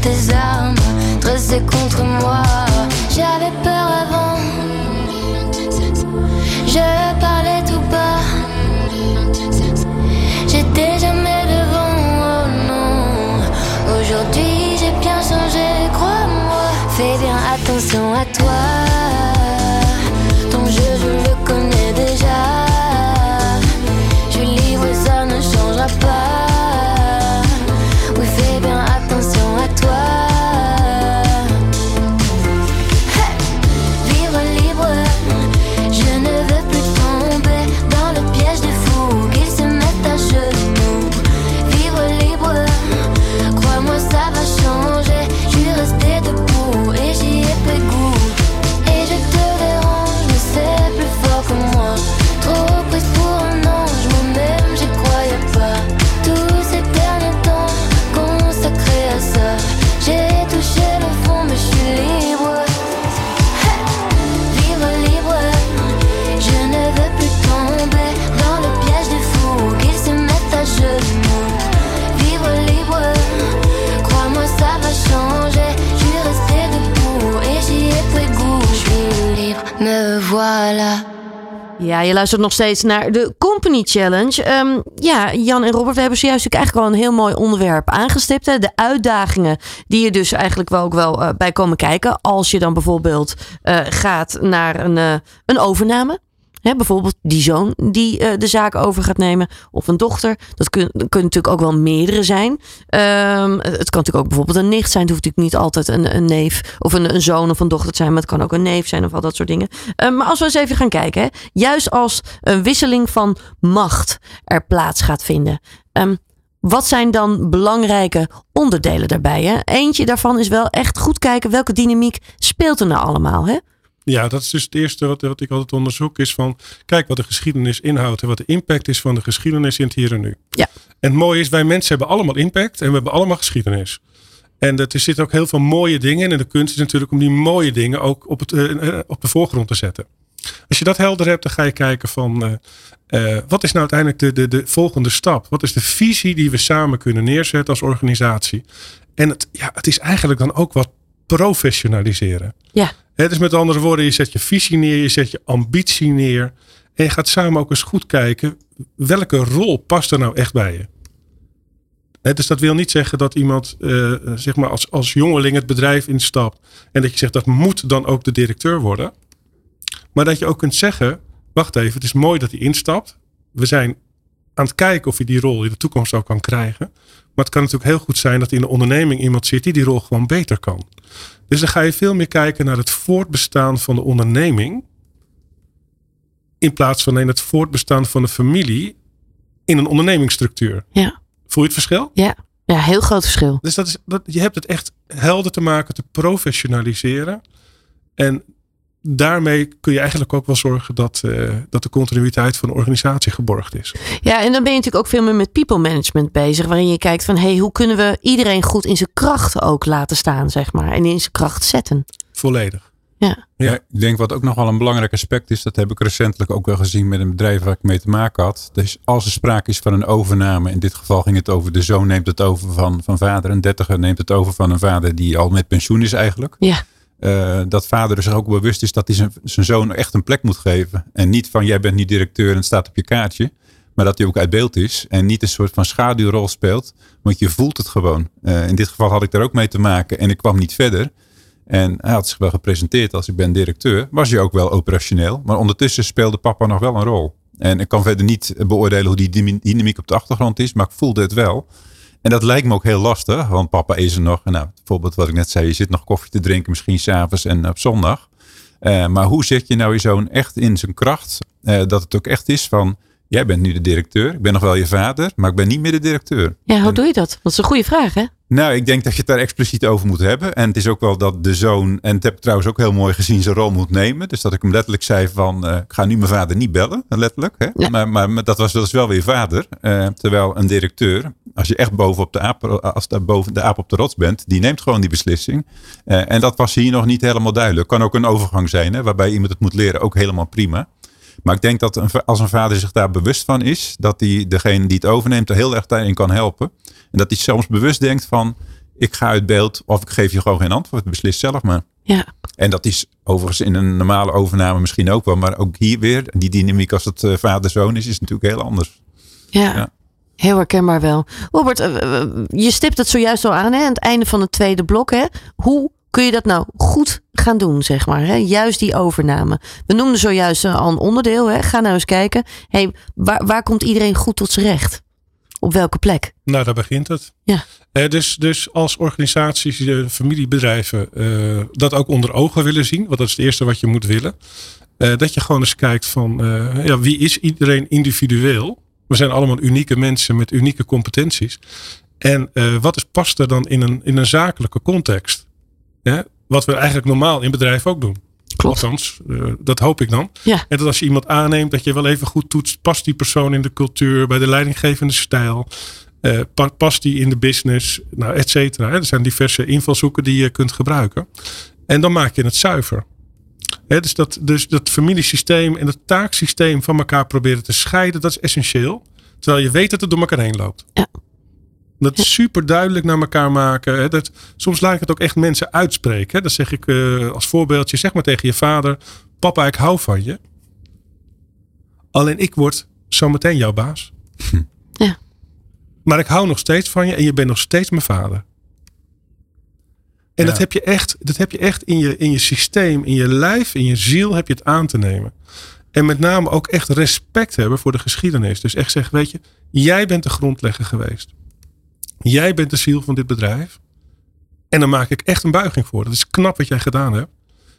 Tes armes Dressées contre moi. J'avais peur avant. Je parlais tout bas. J'étais jamais devant, oh non. Aujourd'hui j'ai bien changé, crois-moi. Fais bien attention à toi Je luistert nog steeds naar de Company Challenge. Ehm, ja, Jan en Robert, we hebben zojuist natuurlijk eigenlijk al een heel mooi onderwerp aangestipt. De uitdagingen die je dus eigenlijk wel ook wel eh, bij komen kijken. Als je dan bijvoorbeeld eh, gaat naar een, eh, een overname. Bijvoorbeeld die zoon die eh, de zaak over gaat nemen. Of een dochter. Dat kun- kunnen natuurlijk ook wel meerdere zijn. Ehm, het kan natuurlijk ook bijvoorbeeld een nicht zijn. Het hoeft natuurlijk niet altijd een, een neef of een, een zoon of een dochter te zijn. Maar het kan ook een neef zijn of al dat soort dingen. Ehm, maar als we eens even gaan kijken. Juist als een wisseling van macht er plaats gaat vinden. Ehm, wat zijn dan belangrijke onderdelen daarbij? Eentje daarvan is wel echt goed kijken welke dynamiek speelt er nou allemaal. Hè? Ja, dat is dus het eerste wat, wat ik altijd onderzoek. Is van, kijk wat de geschiedenis inhoudt. En wat de impact is van de geschiedenis in het hier en nu. Ja. En het mooie is, wij mensen hebben allemaal impact. En we hebben allemaal geschiedenis. En dat- er zitten ook heel veel mooie dingen in. En de kunst is natuurlijk om die mooie dingen ook op, het, eh, eh, op de voorgrond te zetten. Als je dat helder hebt, dan ga je kijken van... eh, wat is nou uiteindelijk de, de, de volgende stap? Wat is de visie die we samen kunnen neerzetten als organisatie? En het, ja, het is eigenlijk dan ook wat professionaliseren. Ja. Hè, dus met andere woorden, je zet je visie neer, je zet je ambitie neer. En je gaat samen ook eens goed kijken, welke rol past er nou echt bij je? Dus dat wil niet zeggen dat iemand eh, zeg maar als, als jongeling het bedrijf instapt. En dat je zegt dat moet dan ook de directeur worden. Maar dat je ook kunt zeggen, wacht even, het is mooi dat hij instapt. We zijn aan het kijken of hij die rol in de toekomst ook kan krijgen. Maar het kan natuurlijk heel goed zijn dat in de onderneming iemand zit die die rol gewoon beter kan. Dus dan ga je veel meer kijken naar het voortbestaan van de onderneming. In plaats van alleen het voortbestaan van de familie in een ondernemingsstructuur. Ja. Voel je het verschil? Ja. ja, heel groot verschil. Dus dat is, dat, je hebt het echt helder te maken, te professionaliseren. En daarmee kun je eigenlijk ook wel zorgen dat, eh, dat de continuïteit van de organisatie geborgd is. Ja, en dan ben je natuurlijk ook veel meer met people management bezig. Waarin je kijkt van, hey, hoe kunnen we iedereen goed in zijn kracht ook laten staan, zeg maar. En in zijn kracht zetten. Volledig. Ja. Ja, ik denk wat ook nog wel een belangrijk aspect is, dat heb ik recentelijk ook wel gezien met een bedrijf waar ik mee te maken had. Dus als er sprake is van een overname, in dit geval ging het over de zoon neemt het over van, van vader, een dertiger neemt het over van een vader die al met pensioen is eigenlijk. Ja. Eh, dat vader er zich ook bewust is dat hij zijn, zoon echt een plek moet geven. En niet van jij bent niet directeur en het staat op je kaartje. Maar dat hij ook uit beeld is. En niet een soort van schaduwrol speelt. Want je voelt het gewoon. Eh, in dit geval had ik daar ook mee te maken. En ik kwam niet verder. En hij had zich wel gepresenteerd als ik ben directeur. Was je ook wel operationeel. Maar ondertussen speelde papa nog wel een rol. En ik kan verder niet beoordelen hoe die dynamiek op de achtergrond is. Maar ik voelde het wel. En dat lijkt me ook heel lastig. Want papa is er nog. En nou, bijvoorbeeld wat ik net zei. Je zit nog koffie te drinken. Misschien s'avonds en op zondag. Eh, maar hoe zet je nou je zoon echt in zijn kracht? Eh, dat het ook echt is van. Jij bent nu de directeur. Ik ben nog wel je vader. Maar ik ben niet meer de directeur. Ja, hoe En- doe je dat? Dat is een goede vraag, hè? Nou, ik denk dat je het daar expliciet over moet hebben. En het is ook wel dat de zoon, en het heb ik trouwens ook heel mooi gezien, zijn rol moet nemen. Dus dat ik hem letterlijk zei van, eh, ik ga nu mijn vader niet bellen, letterlijk. Hè? Ja. Maar, maar, dat was dus wel weer vader. Eh, terwijl een directeur, als je echt boven op de aap, als daar boven de aap op de rots bent, die neemt gewoon die beslissing. Eh, en dat was hier nog niet helemaal duidelijk. Kan ook een overgang zijn, hè, waarbij iemand het moet leren, ook helemaal prima. Maar ik denk dat een als een vader zich daar bewust van is, dat hij degene die het overneemt er heel erg daarin kan helpen. En dat hij soms bewust denkt van, ik ga uit beeld of ik geef je gewoon geen antwoord, beslis zelf maar. Ja. En dat is overigens in een normale overname misschien ook wel, maar ook hier weer, die dynamiek als het eh, vader-zoon is, is natuurlijk heel anders. Ja. Ja. Heel herkenbaar wel. Robert, eh, eh, je stipt het zojuist al aan, hè? aan het einde van het tweede blok. Hè? Hoe kun je dat nou goed gaan doen, zeg maar? Hè? Juist die overname. We noemden zojuist al een onderdeel. Hè? Ga nou eens kijken. Hey, waar, waar komt iedereen goed tot zijn recht? Op welke plek? Nou, daar begint het. Ja. Eh, dus, dus als organisaties, eh, familiebedrijven, eh, dat ook onder ogen willen zien, want dat is het eerste wat je moet willen. eh, dat je gewoon eens kijkt van eh, ja, wie is iedereen individueel? We zijn allemaal unieke mensen met unieke competenties. En eh, wat is, past er dan in een, in een zakelijke context? Wat we eigenlijk normaal in bedrijven ook doen. Klopt. Althans, eh, dat hoop ik dan. Ja. En dat als je iemand aanneemt, dat je wel even goed toetst. Past die persoon in de cultuur, bij de leidinggevende stijl? Eh, pa- past die in de business? Nou, et cetera. Er zijn diverse invalshoeken die je kunt gebruiken. En dan maak je het zuiver. Dus, dat, dus dat familiesysteem en het taaksysteem van elkaar proberen te scheiden, dat is essentieel. Terwijl je weet dat het door elkaar heen loopt. Ja. Dat super duidelijk naar elkaar maken. Hè. Dat, soms laat ik het ook echt mensen uitspreken. Hè. Dan zeg ik eh, als voorbeeldje, zeg maar tegen je vader: Papa, ik hou van je. Alleen ik word zometeen jouw baas. Ja. Maar ik hou nog steeds van je en je bent nog steeds mijn vader. En Ja. dat heb je echt, dat heb je echt in, je, in je systeem, in je lijf, in je ziel heb je het aan te nemen. En met name ook echt respect hebben voor de geschiedenis. Dus echt zeggen, weet je, jij bent de grondlegger geweest. Jij bent de ziel van dit bedrijf. En dan maak ik echt een buiging voor. Dat is knap wat jij gedaan hebt.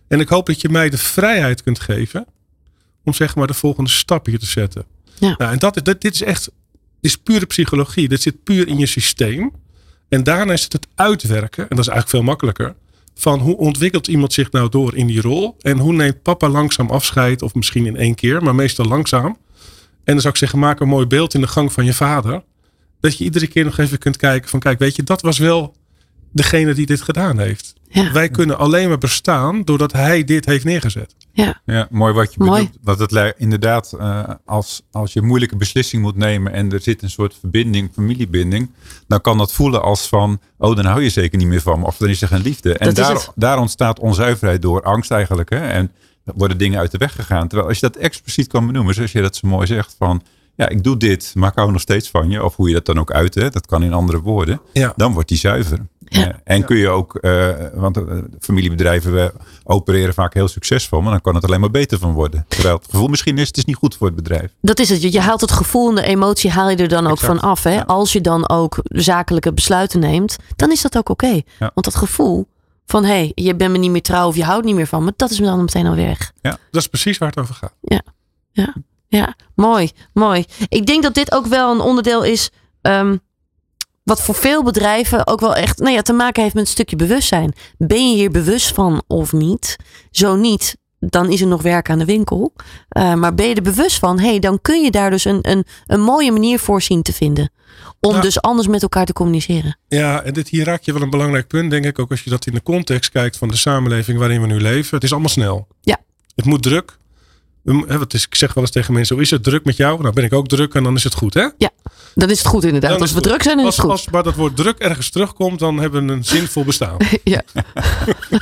En ik hoop dat je mij de vrijheid kunt geven om zeg maar de volgende stap hier te zetten. Ja. Nou, en dat, is- dat, dit is echt, dit is pure psychologie. Dit zit puur in je systeem. En daarna is het het uitwerken, en dat is eigenlijk veel makkelijker, van hoe ontwikkelt iemand zich nou door in die rol? En hoe neemt papa langzaam afscheid, of misschien in één keer, maar meestal langzaam. En dan zou ik zeggen, maak een mooi beeld in de gang van je vader. Dat je iedere keer nog even kunt kijken van, kijk, weet je, dat was wel degene die dit gedaan heeft. Ja. Wij kunnen alleen maar bestaan doordat hij dit heeft neergezet. Ja. Ja, mooi wat je Mooi. bedoelt. Want het lijkt inderdaad, eh, als, als je een moeilijke beslissing moet nemen en er zit een soort verbinding, familiebinding, dan kan dat voelen als van, oh, dan hou je zeker niet meer van me. Of dan is er geen liefde. En Dat daar, daar ontstaat onzuiverheid door angst eigenlijk. Hè? En worden dingen uit de weg gegaan. Terwijl als je dat expliciet kan benoemen, zoals je dat zo mooi zegt, van, ja, ik doe dit, maar ik hou nog steeds van je. Of hoe je dat dan ook uit, hè? dat kan in andere woorden. Ja. Dan wordt die zuiver. Ja. Eh, en kun je ook, eh, want eh, familiebedrijven we opereren vaak heel succesvol, maar dan kan het alleen maar beter van worden. Terwijl het gevoel misschien is, het is niet goed voor het bedrijf. Dat is het. Je- haalt het gevoel en de emotie haal je er dan ook Exact. van af. Hè? Ja. Als je dan ook zakelijke besluiten neemt, dan is dat ook oké. Ja. Want dat gevoel van hé, hey, je bent me niet meer trouw of je houdt niet meer van me, dat is me dan meteen al weg. Dat is precies waar het over gaat. Ja, mooi, mooi. Ik denk dat dit ook wel een onderdeel is. ehm, wat voor veel bedrijven ook wel echt nou ja, te maken heeft met een stukje bewustzijn. Ben je hier bewust van of niet? Zo niet, dan is er nog werk aan de winkel. Eh, maar ben je er bewust van, hey, dan kun je daar dus een, een, een mooie manier voor zien te vinden. Om Ja. dus anders met elkaar te communiceren. Ja, en dit, hier raak je wel een belangrijk punt, denk ik. Ook als je dat in de context kijkt van de samenleving waarin we nu leven. Het is allemaal snel. Ja. Het moet druk. Wat is, ik zeg wel eens tegen mensen, hoe is het druk met jou? Nou ben ik ook druk en dan is het goed, hè? Dan is het goed inderdaad. Dan Als we druk zijn, dan is het goed. als maar dat woord druk ergens terugkomt, dan hebben we een zinvol bestaan. Ja.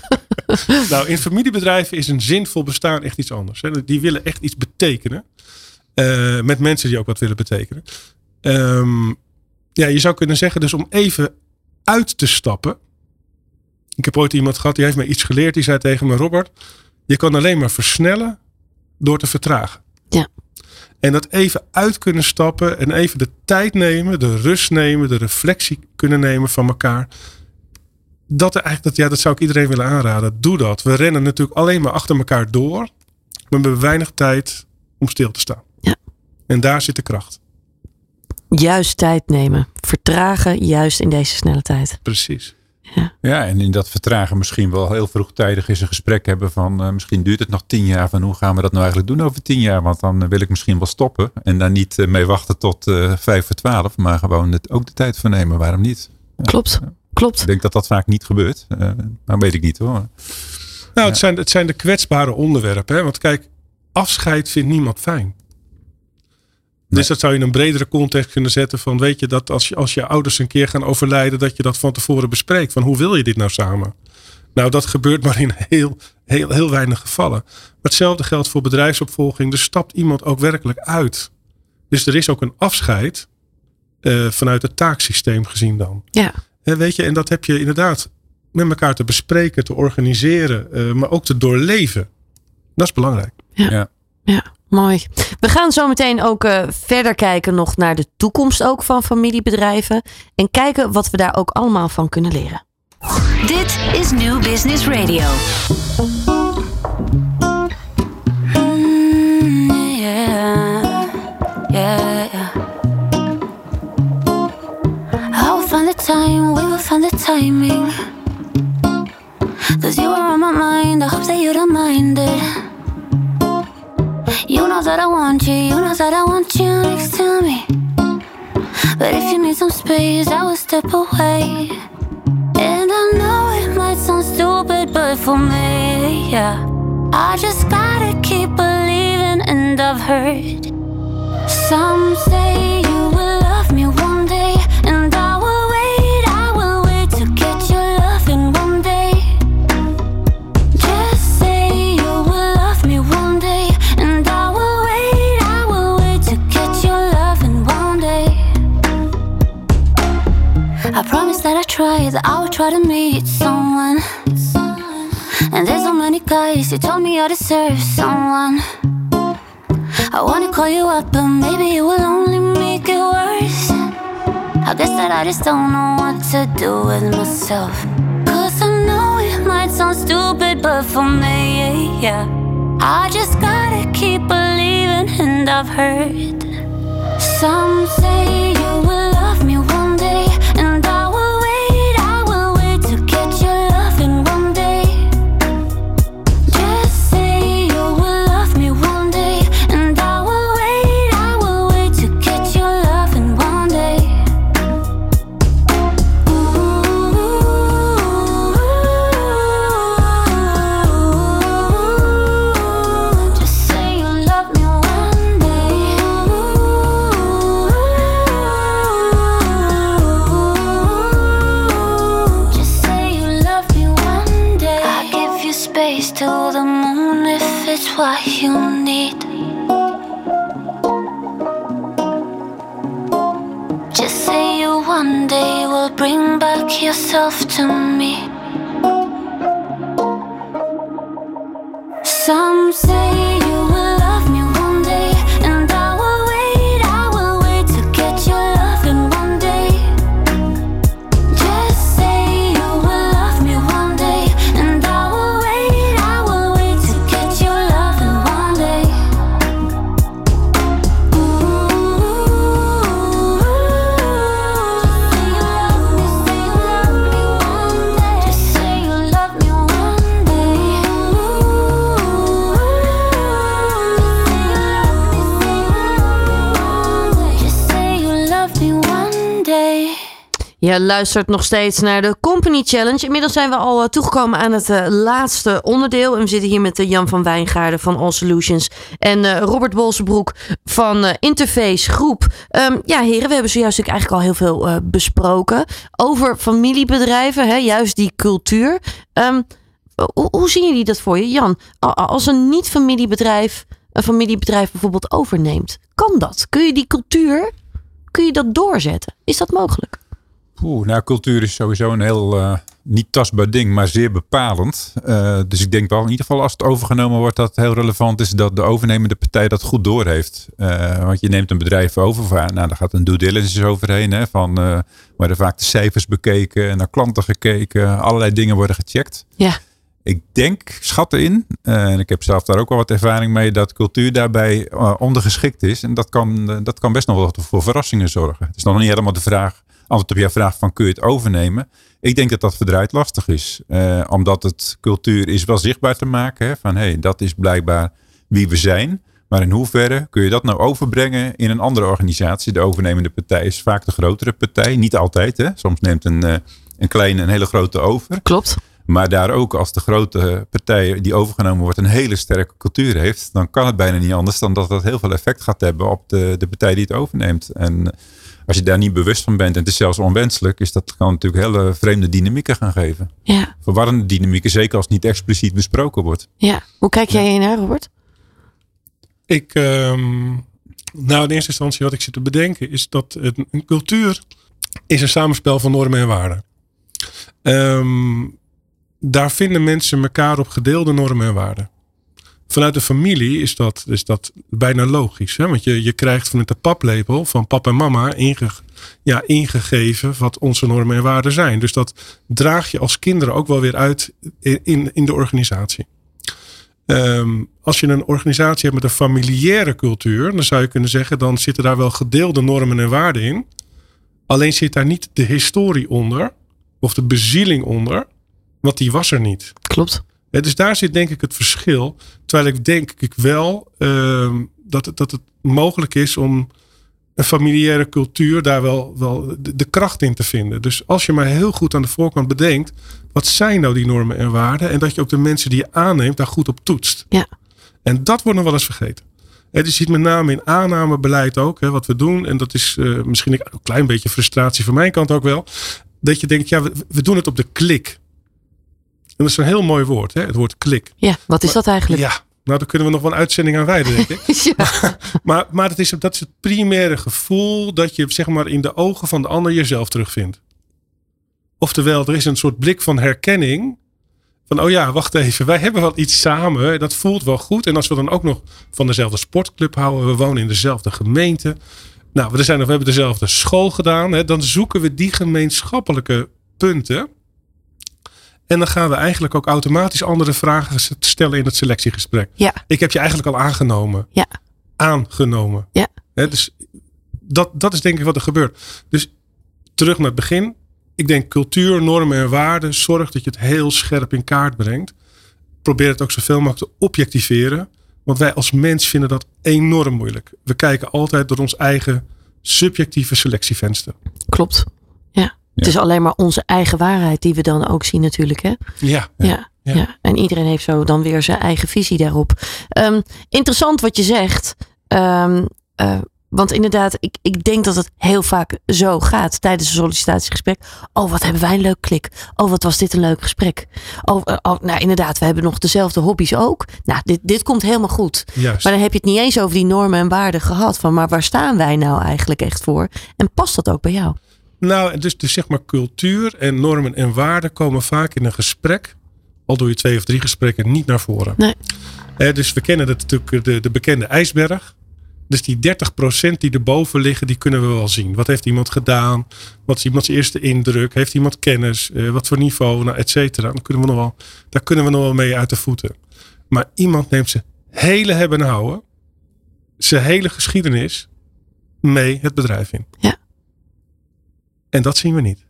nou, in familiebedrijven is een zinvol bestaan echt iets anders. Hè. Die willen echt iets betekenen. Eh, met mensen die ook wat willen betekenen. Ehm, ja, je zou kunnen zeggen, dus om even uit te stappen. Ik heb ooit iemand gehad, die heeft mij iets geleerd. Die zei tegen me, Robert, je kan alleen maar versnellen door te vertragen. Ja. En dat even uit kunnen stappen en even de tijd nemen, de rust nemen, de reflectie kunnen nemen van elkaar. Dat, er eigenlijk, dat, ja, dat zou ik iedereen willen aanraden. Doe dat. We rennen natuurlijk alleen maar achter elkaar door. Maar we hebben weinig tijd om stil te staan. Ja. En daar zit de kracht. Juist tijd nemen. Vertragen, juist in deze snelle tijd. Precies. Ja, en in dat vertragen misschien wel heel vroegtijdig eens een gesprek hebben van eh, misschien duurt het nog tien jaar van hoe gaan we dat nou eigenlijk doen over tien jaar? Want dan eh, wil ik misschien wel stoppen en daar niet eh, mee wachten tot eh, vijf voor twaalf, maar gewoon het, ook de tijd voor nemen. Waarom niet? Klopt, klopt. Ik denk dat dat vaak niet gebeurt, eh, maar weet ik niet hoor. Nou, het, zijn, het zijn de kwetsbare onderwerpen. Hè? Want kijk, afscheid vindt niemand fijn. Dus dat zou je in een bredere context kunnen zetten van weet je dat als je, als je ouders een keer gaan overlijden, dat je dat van tevoren bespreekt. Van hoe wil je dit nou samen? Nou, dat gebeurt maar in heel, heel, heel weinig gevallen. Maar hetzelfde geldt voor bedrijfsopvolging. Er stapt iemand ook werkelijk uit. Dus er is ook een afscheid eh, vanuit het taaksysteem gezien dan. Ja. Hè, weet je, en dat heb je inderdaad met elkaar te bespreken, te organiseren, eh, maar ook te doorleven. Dat is belangrijk. Ja. Ja, mooi. We gaan zo meteen ook eh, verder kijken nog naar de toekomst ook van familiebedrijven. En kijken wat we daar ook allemaal van kunnen leren. Dit is New Business Radio. yeah, yeah, yeah. The time, we will find the timing. Cause you are on my mind, I hope that you don't mind it. You know that I want you, you know that I want you next to me. But if you need some space, I will step away. And I know it might sound stupid, but for me, yeah. I just gotta keep believing, and I've heard some say you will love me one day, and I try, that I will try to meet someone. And there's so many guys who told me I deserve someone. I wanna call you up, but maybe it will only make it worse. I guess that I just don't know what to do with myself. Cause I know it might sound stupid, but for me, yeah. I just gotta keep believing, and I've heard some say you will love me what you need. Just say you one day will bring back yourself to me. Some say luistert nog steeds naar de Company Challenge. Inmiddels zijn we al eh, toegekomen aan het eh, laatste onderdeel. En we zitten hier met eh, Jan van Wijngaarden van All Solutions. En eh, Robert Bolsenbroek van eh, Interface Groep. Ehm, ja, heren, we hebben zojuist eigenlijk al heel veel eh, besproken. Over familiebedrijven, hè, juist die cultuur. Ehm, hoe, hoe zien jullie dat voor je, Jan? Als een niet-familiebedrijf een familiebedrijf bijvoorbeeld overneemt. Kan dat? Kun je die cultuur, kun je dat doorzetten? Is dat mogelijk? Oeh, nou, cultuur is sowieso een heel eh, niet tastbaar ding, maar zeer bepalend. Eh, dus ik denk wel in ieder geval als het overgenomen wordt, dat het heel relevant is dat de overnemende partij dat goed doorheeft. Eh want je neemt een bedrijf over, nou, daar gaat een due diligence overheen. Hè, van, worden vaak de cijfers bekeken, naar klanten gekeken, allerlei dingen worden gecheckt. Ja. Ik denk, schatten in, en ik heb zelf daar ook wel wat ervaring mee, dat cultuur daarbij ondergeschikt is. En dat kan, dat kan best nog wel voor verrassingen zorgen. Het is nog niet helemaal de vraag, antwoord op jouw vraag van kun je het overnemen? Ik denk dat dat verdraaid lastig is. Eh, omdat het cultuur is wel zichtbaar te maken. Hè, van hé, hey, dat is blijkbaar wie we zijn. Maar in hoeverre kun je dat nou overbrengen in een andere organisatie? De overnemende partij is vaak de grotere partij. Niet altijd. Hè? Soms neemt een, eh, een kleine een hele grote over. Klopt. Maar daar ook als de grote partij die overgenomen wordt een hele sterke cultuur heeft, dan kan het bijna niet anders dan dat dat heel veel effect gaat hebben op de, de partij die het overneemt. En als je daar niet bewust van bent en het is zelfs onwenselijk, is dat kan natuurlijk hele vreemde dynamieken gaan geven. Ja, Verwarrende dynamieken, zeker als het niet expliciet besproken wordt. ja. Hoe kijk jij naar, Robert? Ik, ehm, nou, in eerste instantie wat ik zit te bedenken is dat het, een cultuur is een samenspel van normen en waarden. Ehm, daar vinden mensen elkaar op gedeelde normen en waarden. Vanuit de familie is dat, is dat bijna logisch. Hè? Want je, je krijgt vanuit de paplepel van papa en mama inge, ja, ingegeven wat onze normen en waarden zijn. Dus dat draag je als kinderen ook wel weer uit in, in, in de organisatie. Ehm, als je een organisatie hebt met een familiaire cultuur, dan zou je kunnen zeggen, dan zitten daar wel gedeelde normen en waarden in. Alleen zit daar niet de historie onder, of de bezieling onder, want die was er niet. Klopt. Dus daar zit denk ik het verschil. Terwijl ik denk ik wel ehm, dat, het, dat het mogelijk is om een familiaire cultuur daar wel, wel de, de kracht in te vinden. Dus als je maar heel goed aan de voorkant bedenkt, wat zijn nou die normen en waarden? En dat je ook de mensen die je aanneemt daar goed op toetst. Ja. En dat wordt nog wel eens vergeten. Het is ziet met name in aannamebeleid ook, hè, wat we doen. En dat is eh, misschien een klein beetje frustratie van mijn kant ook wel. Dat je denkt, ja, we, we doen het op de klik. Dat is een heel mooi woord, hè, het woord klik. Ja, wat is dat eigenlijk? Ja, nou daar kunnen we nog wel een uitzending aan wijden, denk ik. Ja. Maar, maar het is, dat is het primaire gevoel dat je zeg maar, in de ogen van de ander jezelf terugvindt. Oftewel, er is een soort blik van herkenning. Van, oh ja, wacht even, wij hebben wel iets samen. Dat voelt wel goed. En als we dan ook nog van dezelfde sportclub houden. We wonen in dezelfde gemeente. Nou, we, zijn, we hebben dezelfde school gedaan. Hè, dan zoeken we die gemeenschappelijke punten. En dan gaan we eigenlijk ook automatisch andere vragen stellen in het selectiegesprek. Ja. Ik heb je eigenlijk al aangenomen. Ja. Aangenomen. Ja. Dus dat, dat is denk ik wat er gebeurt. Dus terug naar het begin. Ik denk cultuur, normen en waarden. Zorg dat je het heel scherp in kaart brengt. Probeer het ook zoveel mogelijk te objectiveren. Want wij als mens vinden dat enorm moeilijk. We kijken altijd door ons eigen subjectieve selectievenster. Klopt. Het is alleen maar onze eigen waarheid die we dan ook zien natuurlijk. Hè? Ja. Ja, ja. Ja. en iedereen heeft zo dan weer zijn eigen visie daarop. Ehm, interessant wat je zegt. Ehm, eh, want inderdaad, ik, ik denk dat het heel vaak zo gaat tijdens een sollicitatiegesprek. Oh, wat hebben wij een leuk klik. Oh, wat was dit een leuk gesprek. Oh, eh, oh nou inderdaad, we hebben nog dezelfde hobby's ook. Nou, dit, dit komt helemaal goed. Juist. Maar dan heb je het niet eens over die normen en waarden gehad. Van, maar waar staan wij nou eigenlijk echt voor? En past dat ook bij jou? Nou, dus, dus zeg maar cultuur en normen en waarden komen vaak in een gesprek. Al doe je twee of drie gesprekken niet naar voren. Nee. Hè, dus we kennen het natuurlijk de, de bekende ijsberg. Dus die 30% die erboven liggen, die kunnen we wel zien. Wat heeft iemand gedaan? Wat is iemands eerste indruk? Heeft iemand kennis? Eh, wat voor niveau? Nou, et cetera. Dan kunnen we nog wel, daar kunnen we nog wel mee uit de voeten. Maar iemand neemt zijn hele hebben en houden, zijn hele geschiedenis mee het bedrijf in. Ja. En dat zien we niet.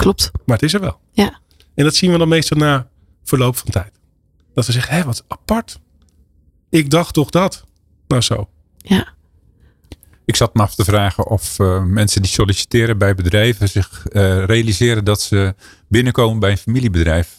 Klopt. Maar het is er wel. Ja. En dat zien we dan meestal na verloop van tijd. Dat we zeggen, hé, wat apart. Ik dacht toch dat. Nou zo. Ja. Ik zat me af te vragen of eh, mensen die solliciteren bij bedrijven zich eh, realiseren dat ze binnenkomen bij een familiebedrijf.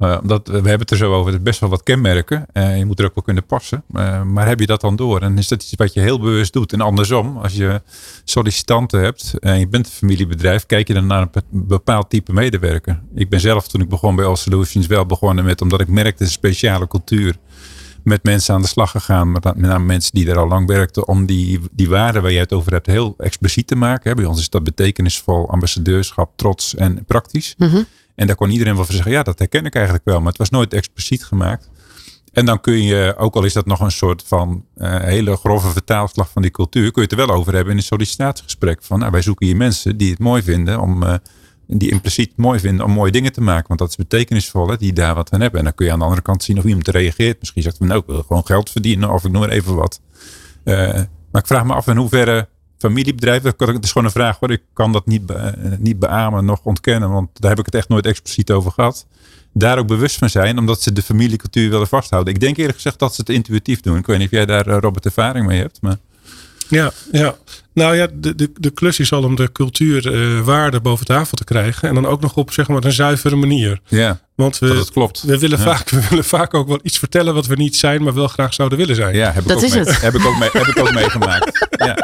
Omdat, we hebben het er zo over, er best wel wat kenmerken. Eh, je moet er ook wel kunnen passen. Eh, maar heb je dat dan door? En is dat iets wat je heel bewust doet? En andersom, als je sollicitanten hebt en je bent een familiebedrijf, kijk je dan naar een be- bepaald type medewerker. Ik ben zelf toen ik begon bij All Solutions wel begonnen met, omdat ik merkte een speciale cultuur met mensen aan de slag gegaan. Met, name mensen die er al lang werkten. Om die, die waarden waar jij het over hebt heel expliciet te maken. Bij ons is dat betekenisvol, ambassadeurschap, trots en praktisch. Mhm. En daar kon iedereen wel van zeggen. Ja, dat herken ik eigenlijk wel. Maar het was nooit expliciet gemaakt. En dan kun je, ook al is dat nog een soort van eh, hele grove vertaalslag van die cultuur. Kun je het er wel over hebben in een sollicitatiegesprek. Van nou, wij zoeken hier mensen die het mooi vinden om... eh, die impliciet mooi vinden om mooie dingen te maken. Want dat is betekenisvol, hè, die daar wat aan hebben. En dan kun je aan de andere kant zien of iemand reageert. Misschien zegt hij, nou, ik wil gewoon geld verdienen. Of ik noem maar even wat. Eh, maar ik vraag me af in hoeverre familiebedrijven... Het is gewoon een vraag hoor. Ik kan dat niet, eh, niet beamen, nog ontkennen. Want daar heb ik het echt nooit expliciet over gehad. Daar ook bewust van zijn, omdat ze de familiecultuur willen vasthouden. Ik denk eerlijk gezegd dat ze het intuïtief doen. Ik weet niet of jij daar, eh, Robert, ervaring mee hebt. Maar... Ja, ja. Nou ja, de, de, de klus is al om de cultuurwaarde boven tafel te krijgen. En dan ook nog op zeg maar, een zuivere manier. Ja, Want we, dat het klopt. we, willen Ja. vaak, we willen vaak ook wel iets vertellen wat we niet zijn, maar wel graag zouden willen zijn. Ja, heb ik, Dat ook is mee- het. heb ik ook, mee, heb ik ook meegemaakt. Ja.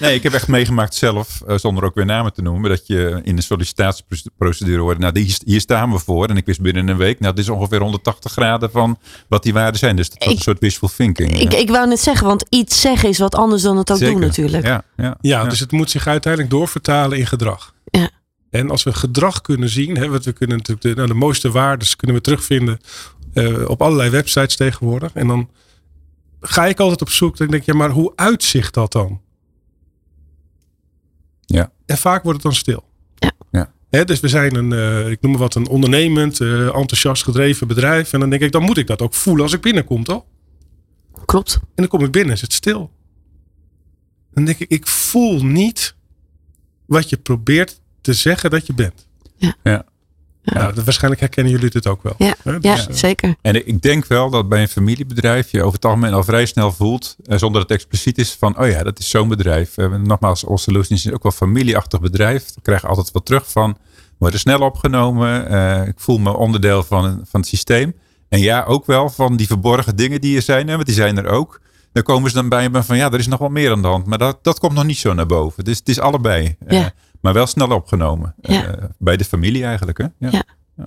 Nee, ik heb echt meegemaakt zelf, eh, zonder ook weer namen te noemen, dat je in de sollicitatieprocedure hoorde, nou, hier, hier staan we voor. En ik wist binnen een week, nou, dit is ongeveer 180 graden van wat die waarden zijn. Dus dat was Ik- een soort wishful thinking. Ik, ja. ik wou net zeggen, want iets zeggen is wat anders dan het ook Zeker. doen natuurlijk. Ja, ja, Ja, dus het moet zich uiteindelijk doorvertalen in gedrag. Ja. En als we gedrag kunnen zien, hè, want we kunnen natuurlijk de, nou, de mooiste waarden kunnen we terugvinden eh, op allerlei websites tegenwoordig. En dan ga ik altijd op zoek. Dan denk ik, ja, maar hoe uitzicht dat dan? Ja. En vaak wordt het dan stil. Ja. Ja. Hè, dus we zijn een, eh, ik noem maar wat, een ondernemend, eh, enthousiast gedreven bedrijf. En dan denk ik, dan moet ik dat ook voelen als ik binnenkom, toch? Klopt. En dan kom ik binnen, is het stil. Dan denk ik, ik voel niet wat je probeert te zeggen dat je bent. Ja. Ja. Ja, dat- waarschijnlijk herkennen jullie dit ook wel. Ja, Hè, dus, eh, zeker. En ik denk wel dat bij een familiebedrijf je over het algemeen al vrij snel voelt, eh, zonder dat het expliciet is, van oh ja, dat is zo'n bedrijf. Eh, nogmaals, All Solutions is ook wel een familieachtig bedrijf. Ik krijg altijd wat terug van, we worden snel opgenomen. eh, ik voel me onderdeel van, van het systeem. En ja, ook wel van die verborgen dingen die er zijn, hè, want die zijn er ook. Dan komen ze dan bij me van ja, er is nog wel meer aan de hand. Maar dat, dat komt nog niet zo naar boven. Dus het is allebei. Eh, Ja. maar wel snel opgenomen. Ja. Eh, bij de familie eigenlijk. Hè? Ja. Ja.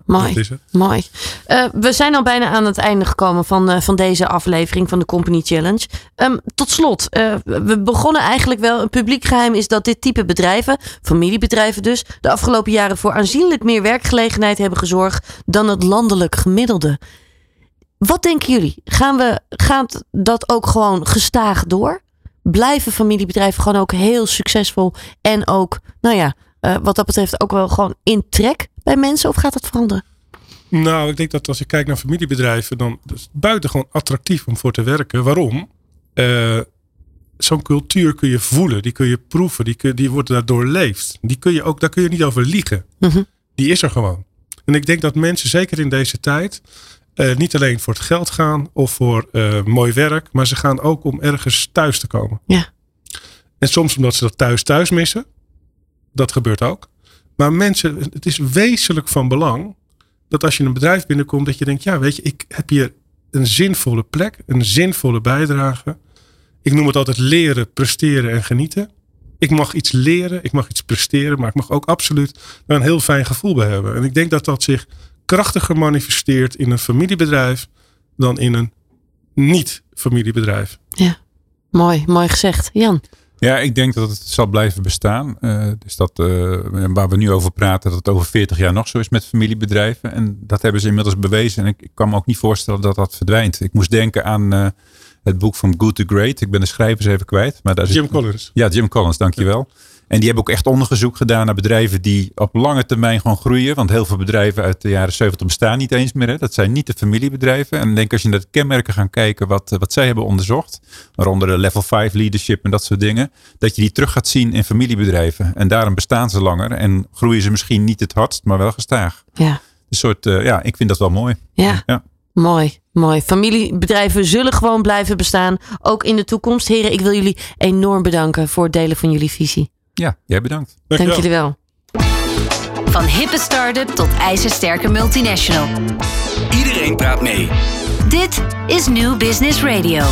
Mooi. Mooi. Eh, we zijn al bijna aan het einde gekomen van, van deze aflevering van de Company Challenge. Ehm, tot slot, we begonnen eigenlijk wel. Een publiek geheim is dat dit type bedrijven, familiebedrijven dus, de afgelopen jaren voor aanzienlijk meer werkgelegenheid hebben gezorgd dan het landelijk gemiddelde. Wat denken jullie? Gaan we, gaat dat ook gewoon gestaag door? Blijven familiebedrijven gewoon ook heel succesvol en ook, nou ja, eh, wat dat betreft ook wel gewoon in trek bij mensen? Of gaat dat veranderen? Nou, ik denk dat als je kijkt naar familiebedrijven, dan is het buitengewoon attractief om voor te werken. Waarom? Eh, Zo'n cultuur kun je voelen, die kun je proeven, die, kun, die wordt daardoor leefd. Die kun je ook, daar kun je niet over liegen. Mhm. Die is er gewoon. En ik denk dat mensen, zeker in deze tijd, eh, niet alleen voor het geld gaan of voor eh, mooi werk, maar ze gaan ook om ergens thuis te komen. Ja. En soms omdat ze dat thuis thuis missen. Dat gebeurt ook. Maar mensen, het is wezenlijk van belang dat als je in een bedrijf binnenkomt, dat je denkt, ja, weet je, ik heb hier een zinvolle plek, een zinvolle bijdrage. Ik noem het altijd leren, presteren en genieten. Ik mag iets leren, ik mag iets presteren, maar ik mag ook absoluut daar een heel fijn gevoel bij hebben. En ik denk dat dat zich krachtiger manifesteert in een familiebedrijf dan in een niet-familiebedrijf. Ja, mooi, mooi gezegd. Jan. Ja, ik denk dat het zal blijven bestaan. Eh, dus dat eh, waar we nu over praten, dat het over 40 jaar nog zo is met familiebedrijven. En dat hebben ze inmiddels bewezen. En ik, ik kan me ook niet voorstellen dat dat verdwijnt. Ik moest denken aan eh, het boek van Good to Great. Ik ben de schrijvers even kwijt. Maar daar Jim zit, Collins. Ja, Jim Collins, dankjewel. En die hebben ook echt onderzoek gedaan naar bedrijven die op lange termijn gewoon groeien. Want heel veel bedrijven uit de jaren 70 bestaan niet eens meer. Hè. Dat zijn niet de familiebedrijven. En ik denk als je naar de kenmerken gaat kijken wat, eh, wat zij hebben onderzocht. Waaronder de level 5 leadership en dat soort dingen. Dat je die terug gaat zien in familiebedrijven. En daarom bestaan ze langer. En groeien ze misschien niet het hardst, maar wel gestaag. Ja, Een soort, eh, ja, ik vind dat wel mooi. ja. Ja. Mooi, mooi. Familiebedrijven zullen gewoon blijven bestaan, ook in de toekomst. Heren, ik wil jullie enorm bedanken voor het delen van jullie visie. Ja, jij bedankt. Dank Dankjewel. jullie wel. Van hippe start-up tot ijzersterke multinational. Iedereen praat mee. Dit is New Business Radio.